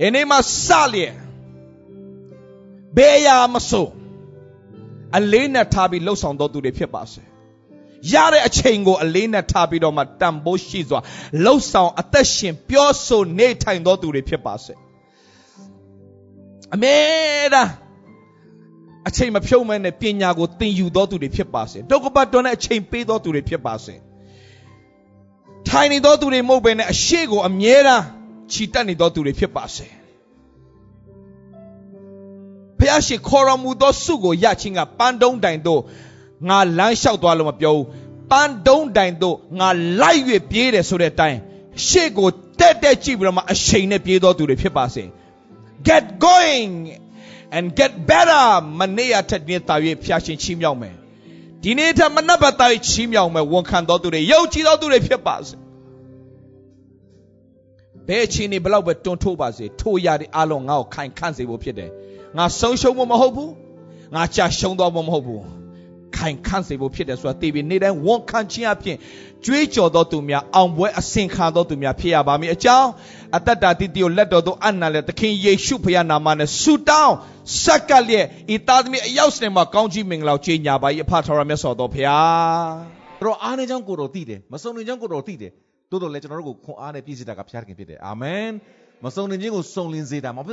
Speaker 2: ဒီနေ့မှာစလျက်ဘယ်ရာမဆိုအလေးနဲ့ထားပြီးလှုပ်ဆောင်တော်သူတွေဖြစ်ပါစေရတဲ့အချိန်ကိုအလေးနဲ့ထားပြီးတော့မှတန်ဖိုးရှိစွာလှုပ်ဆောင်အသက်ရှင်ပြောဆိုနေထိုင်တော်သူတွေဖြစ်ပါစေအမေဒါ အချိန်မဖြုံးမဲနဲ့ပညာကိုသင်ယူတော်သူတွေဖြစ်ပါစေဒုက္ခပတ်တော်နဲ့အချိန်ပေးတော်သူတွေဖြစ်ပါစေထိုင်နေတော်သူတွေမဟုတ်ဘဲနဲ့အရှိကိုအမြဲတမ်းခြိတက်နေတော်သူတွေဖြစ်ပါစေဖះရှင်ခေါ်တော်မူသောစုကိုရခြင်းကပန်းတုံးတိုင်တို့ငါလမ်းလျှောက်သွားလို့မပြောဘူးပန်းတုံးတိုင်တို့ငါလိုက်၍ပြေးတယ်ဆိုတဲ့အတိုင်းရှေ့ကိုတက်တက်ကြည့်ပြီးတော့မှအချိန်နဲ့ပြေးတော်သူတွေဖြစ်ပါစေ get going and get better မနေ့ရထက်နေ့တာ၍ဖျားရှင်ချီးမြှောက်မယ်ဒီနေ့ထက်မနက်ဘက်တာ၍ချီးမြှောက်မယ်ဝန်ခံတော်သူတွေယုံကြည်တော်သူတွေဖြစ်ပါစေဘယ်အချိန်နေဘလောက်ပဲတွန်းထိုးပါစေထိုးရတဲ့အလုံးငါ့ကိုခိုင်ခန့်စေဖို့ဖြစ်တယ်ငါဆုံးရှုံးဖို့မဟုတ်ဘူးငါကြာရှုံးသွားဖို့မဟုတ်ဘူး ခိုင်ခန့်စေဖို့ဖြစ်တယ်ဆိုတာသိပြီးနေ့တိုင်းဝန်ခံခြင်းအပြင်ကြွေးကြော်တော်သူများအောင်ပွဲအစင်ခံတော်သူများဖြစ်ရပါမည်အကြောင်းအတ္တတာတိတိကိုလက်တော်သို့အနံ့လေသခင်ယေရှုဖခင်နာမနဲ့ဆုတောင်းဆက်ကပ်လျက်ဤသားသမီးအရောက်စနေမှာကောင်းကြီးမင်္ဂလာကြီးညာပါ၏အဖထာဝရမြတ်စွာသောဖခင်
Speaker 3: တို့အားနေကြောင်းကိုတော်သိတယ်မစုံနေကြောင်းကိုတော်သိတယ်တိုးတော်လည်းကျွန်တော်တို့ကိုခွန်အားနဲ့ပြည့်စုံတာကဖခင်ဖြစ်တယ်အာမင်မစုံနေခြင်းကိုစုံလင်စေတာမဟုတ်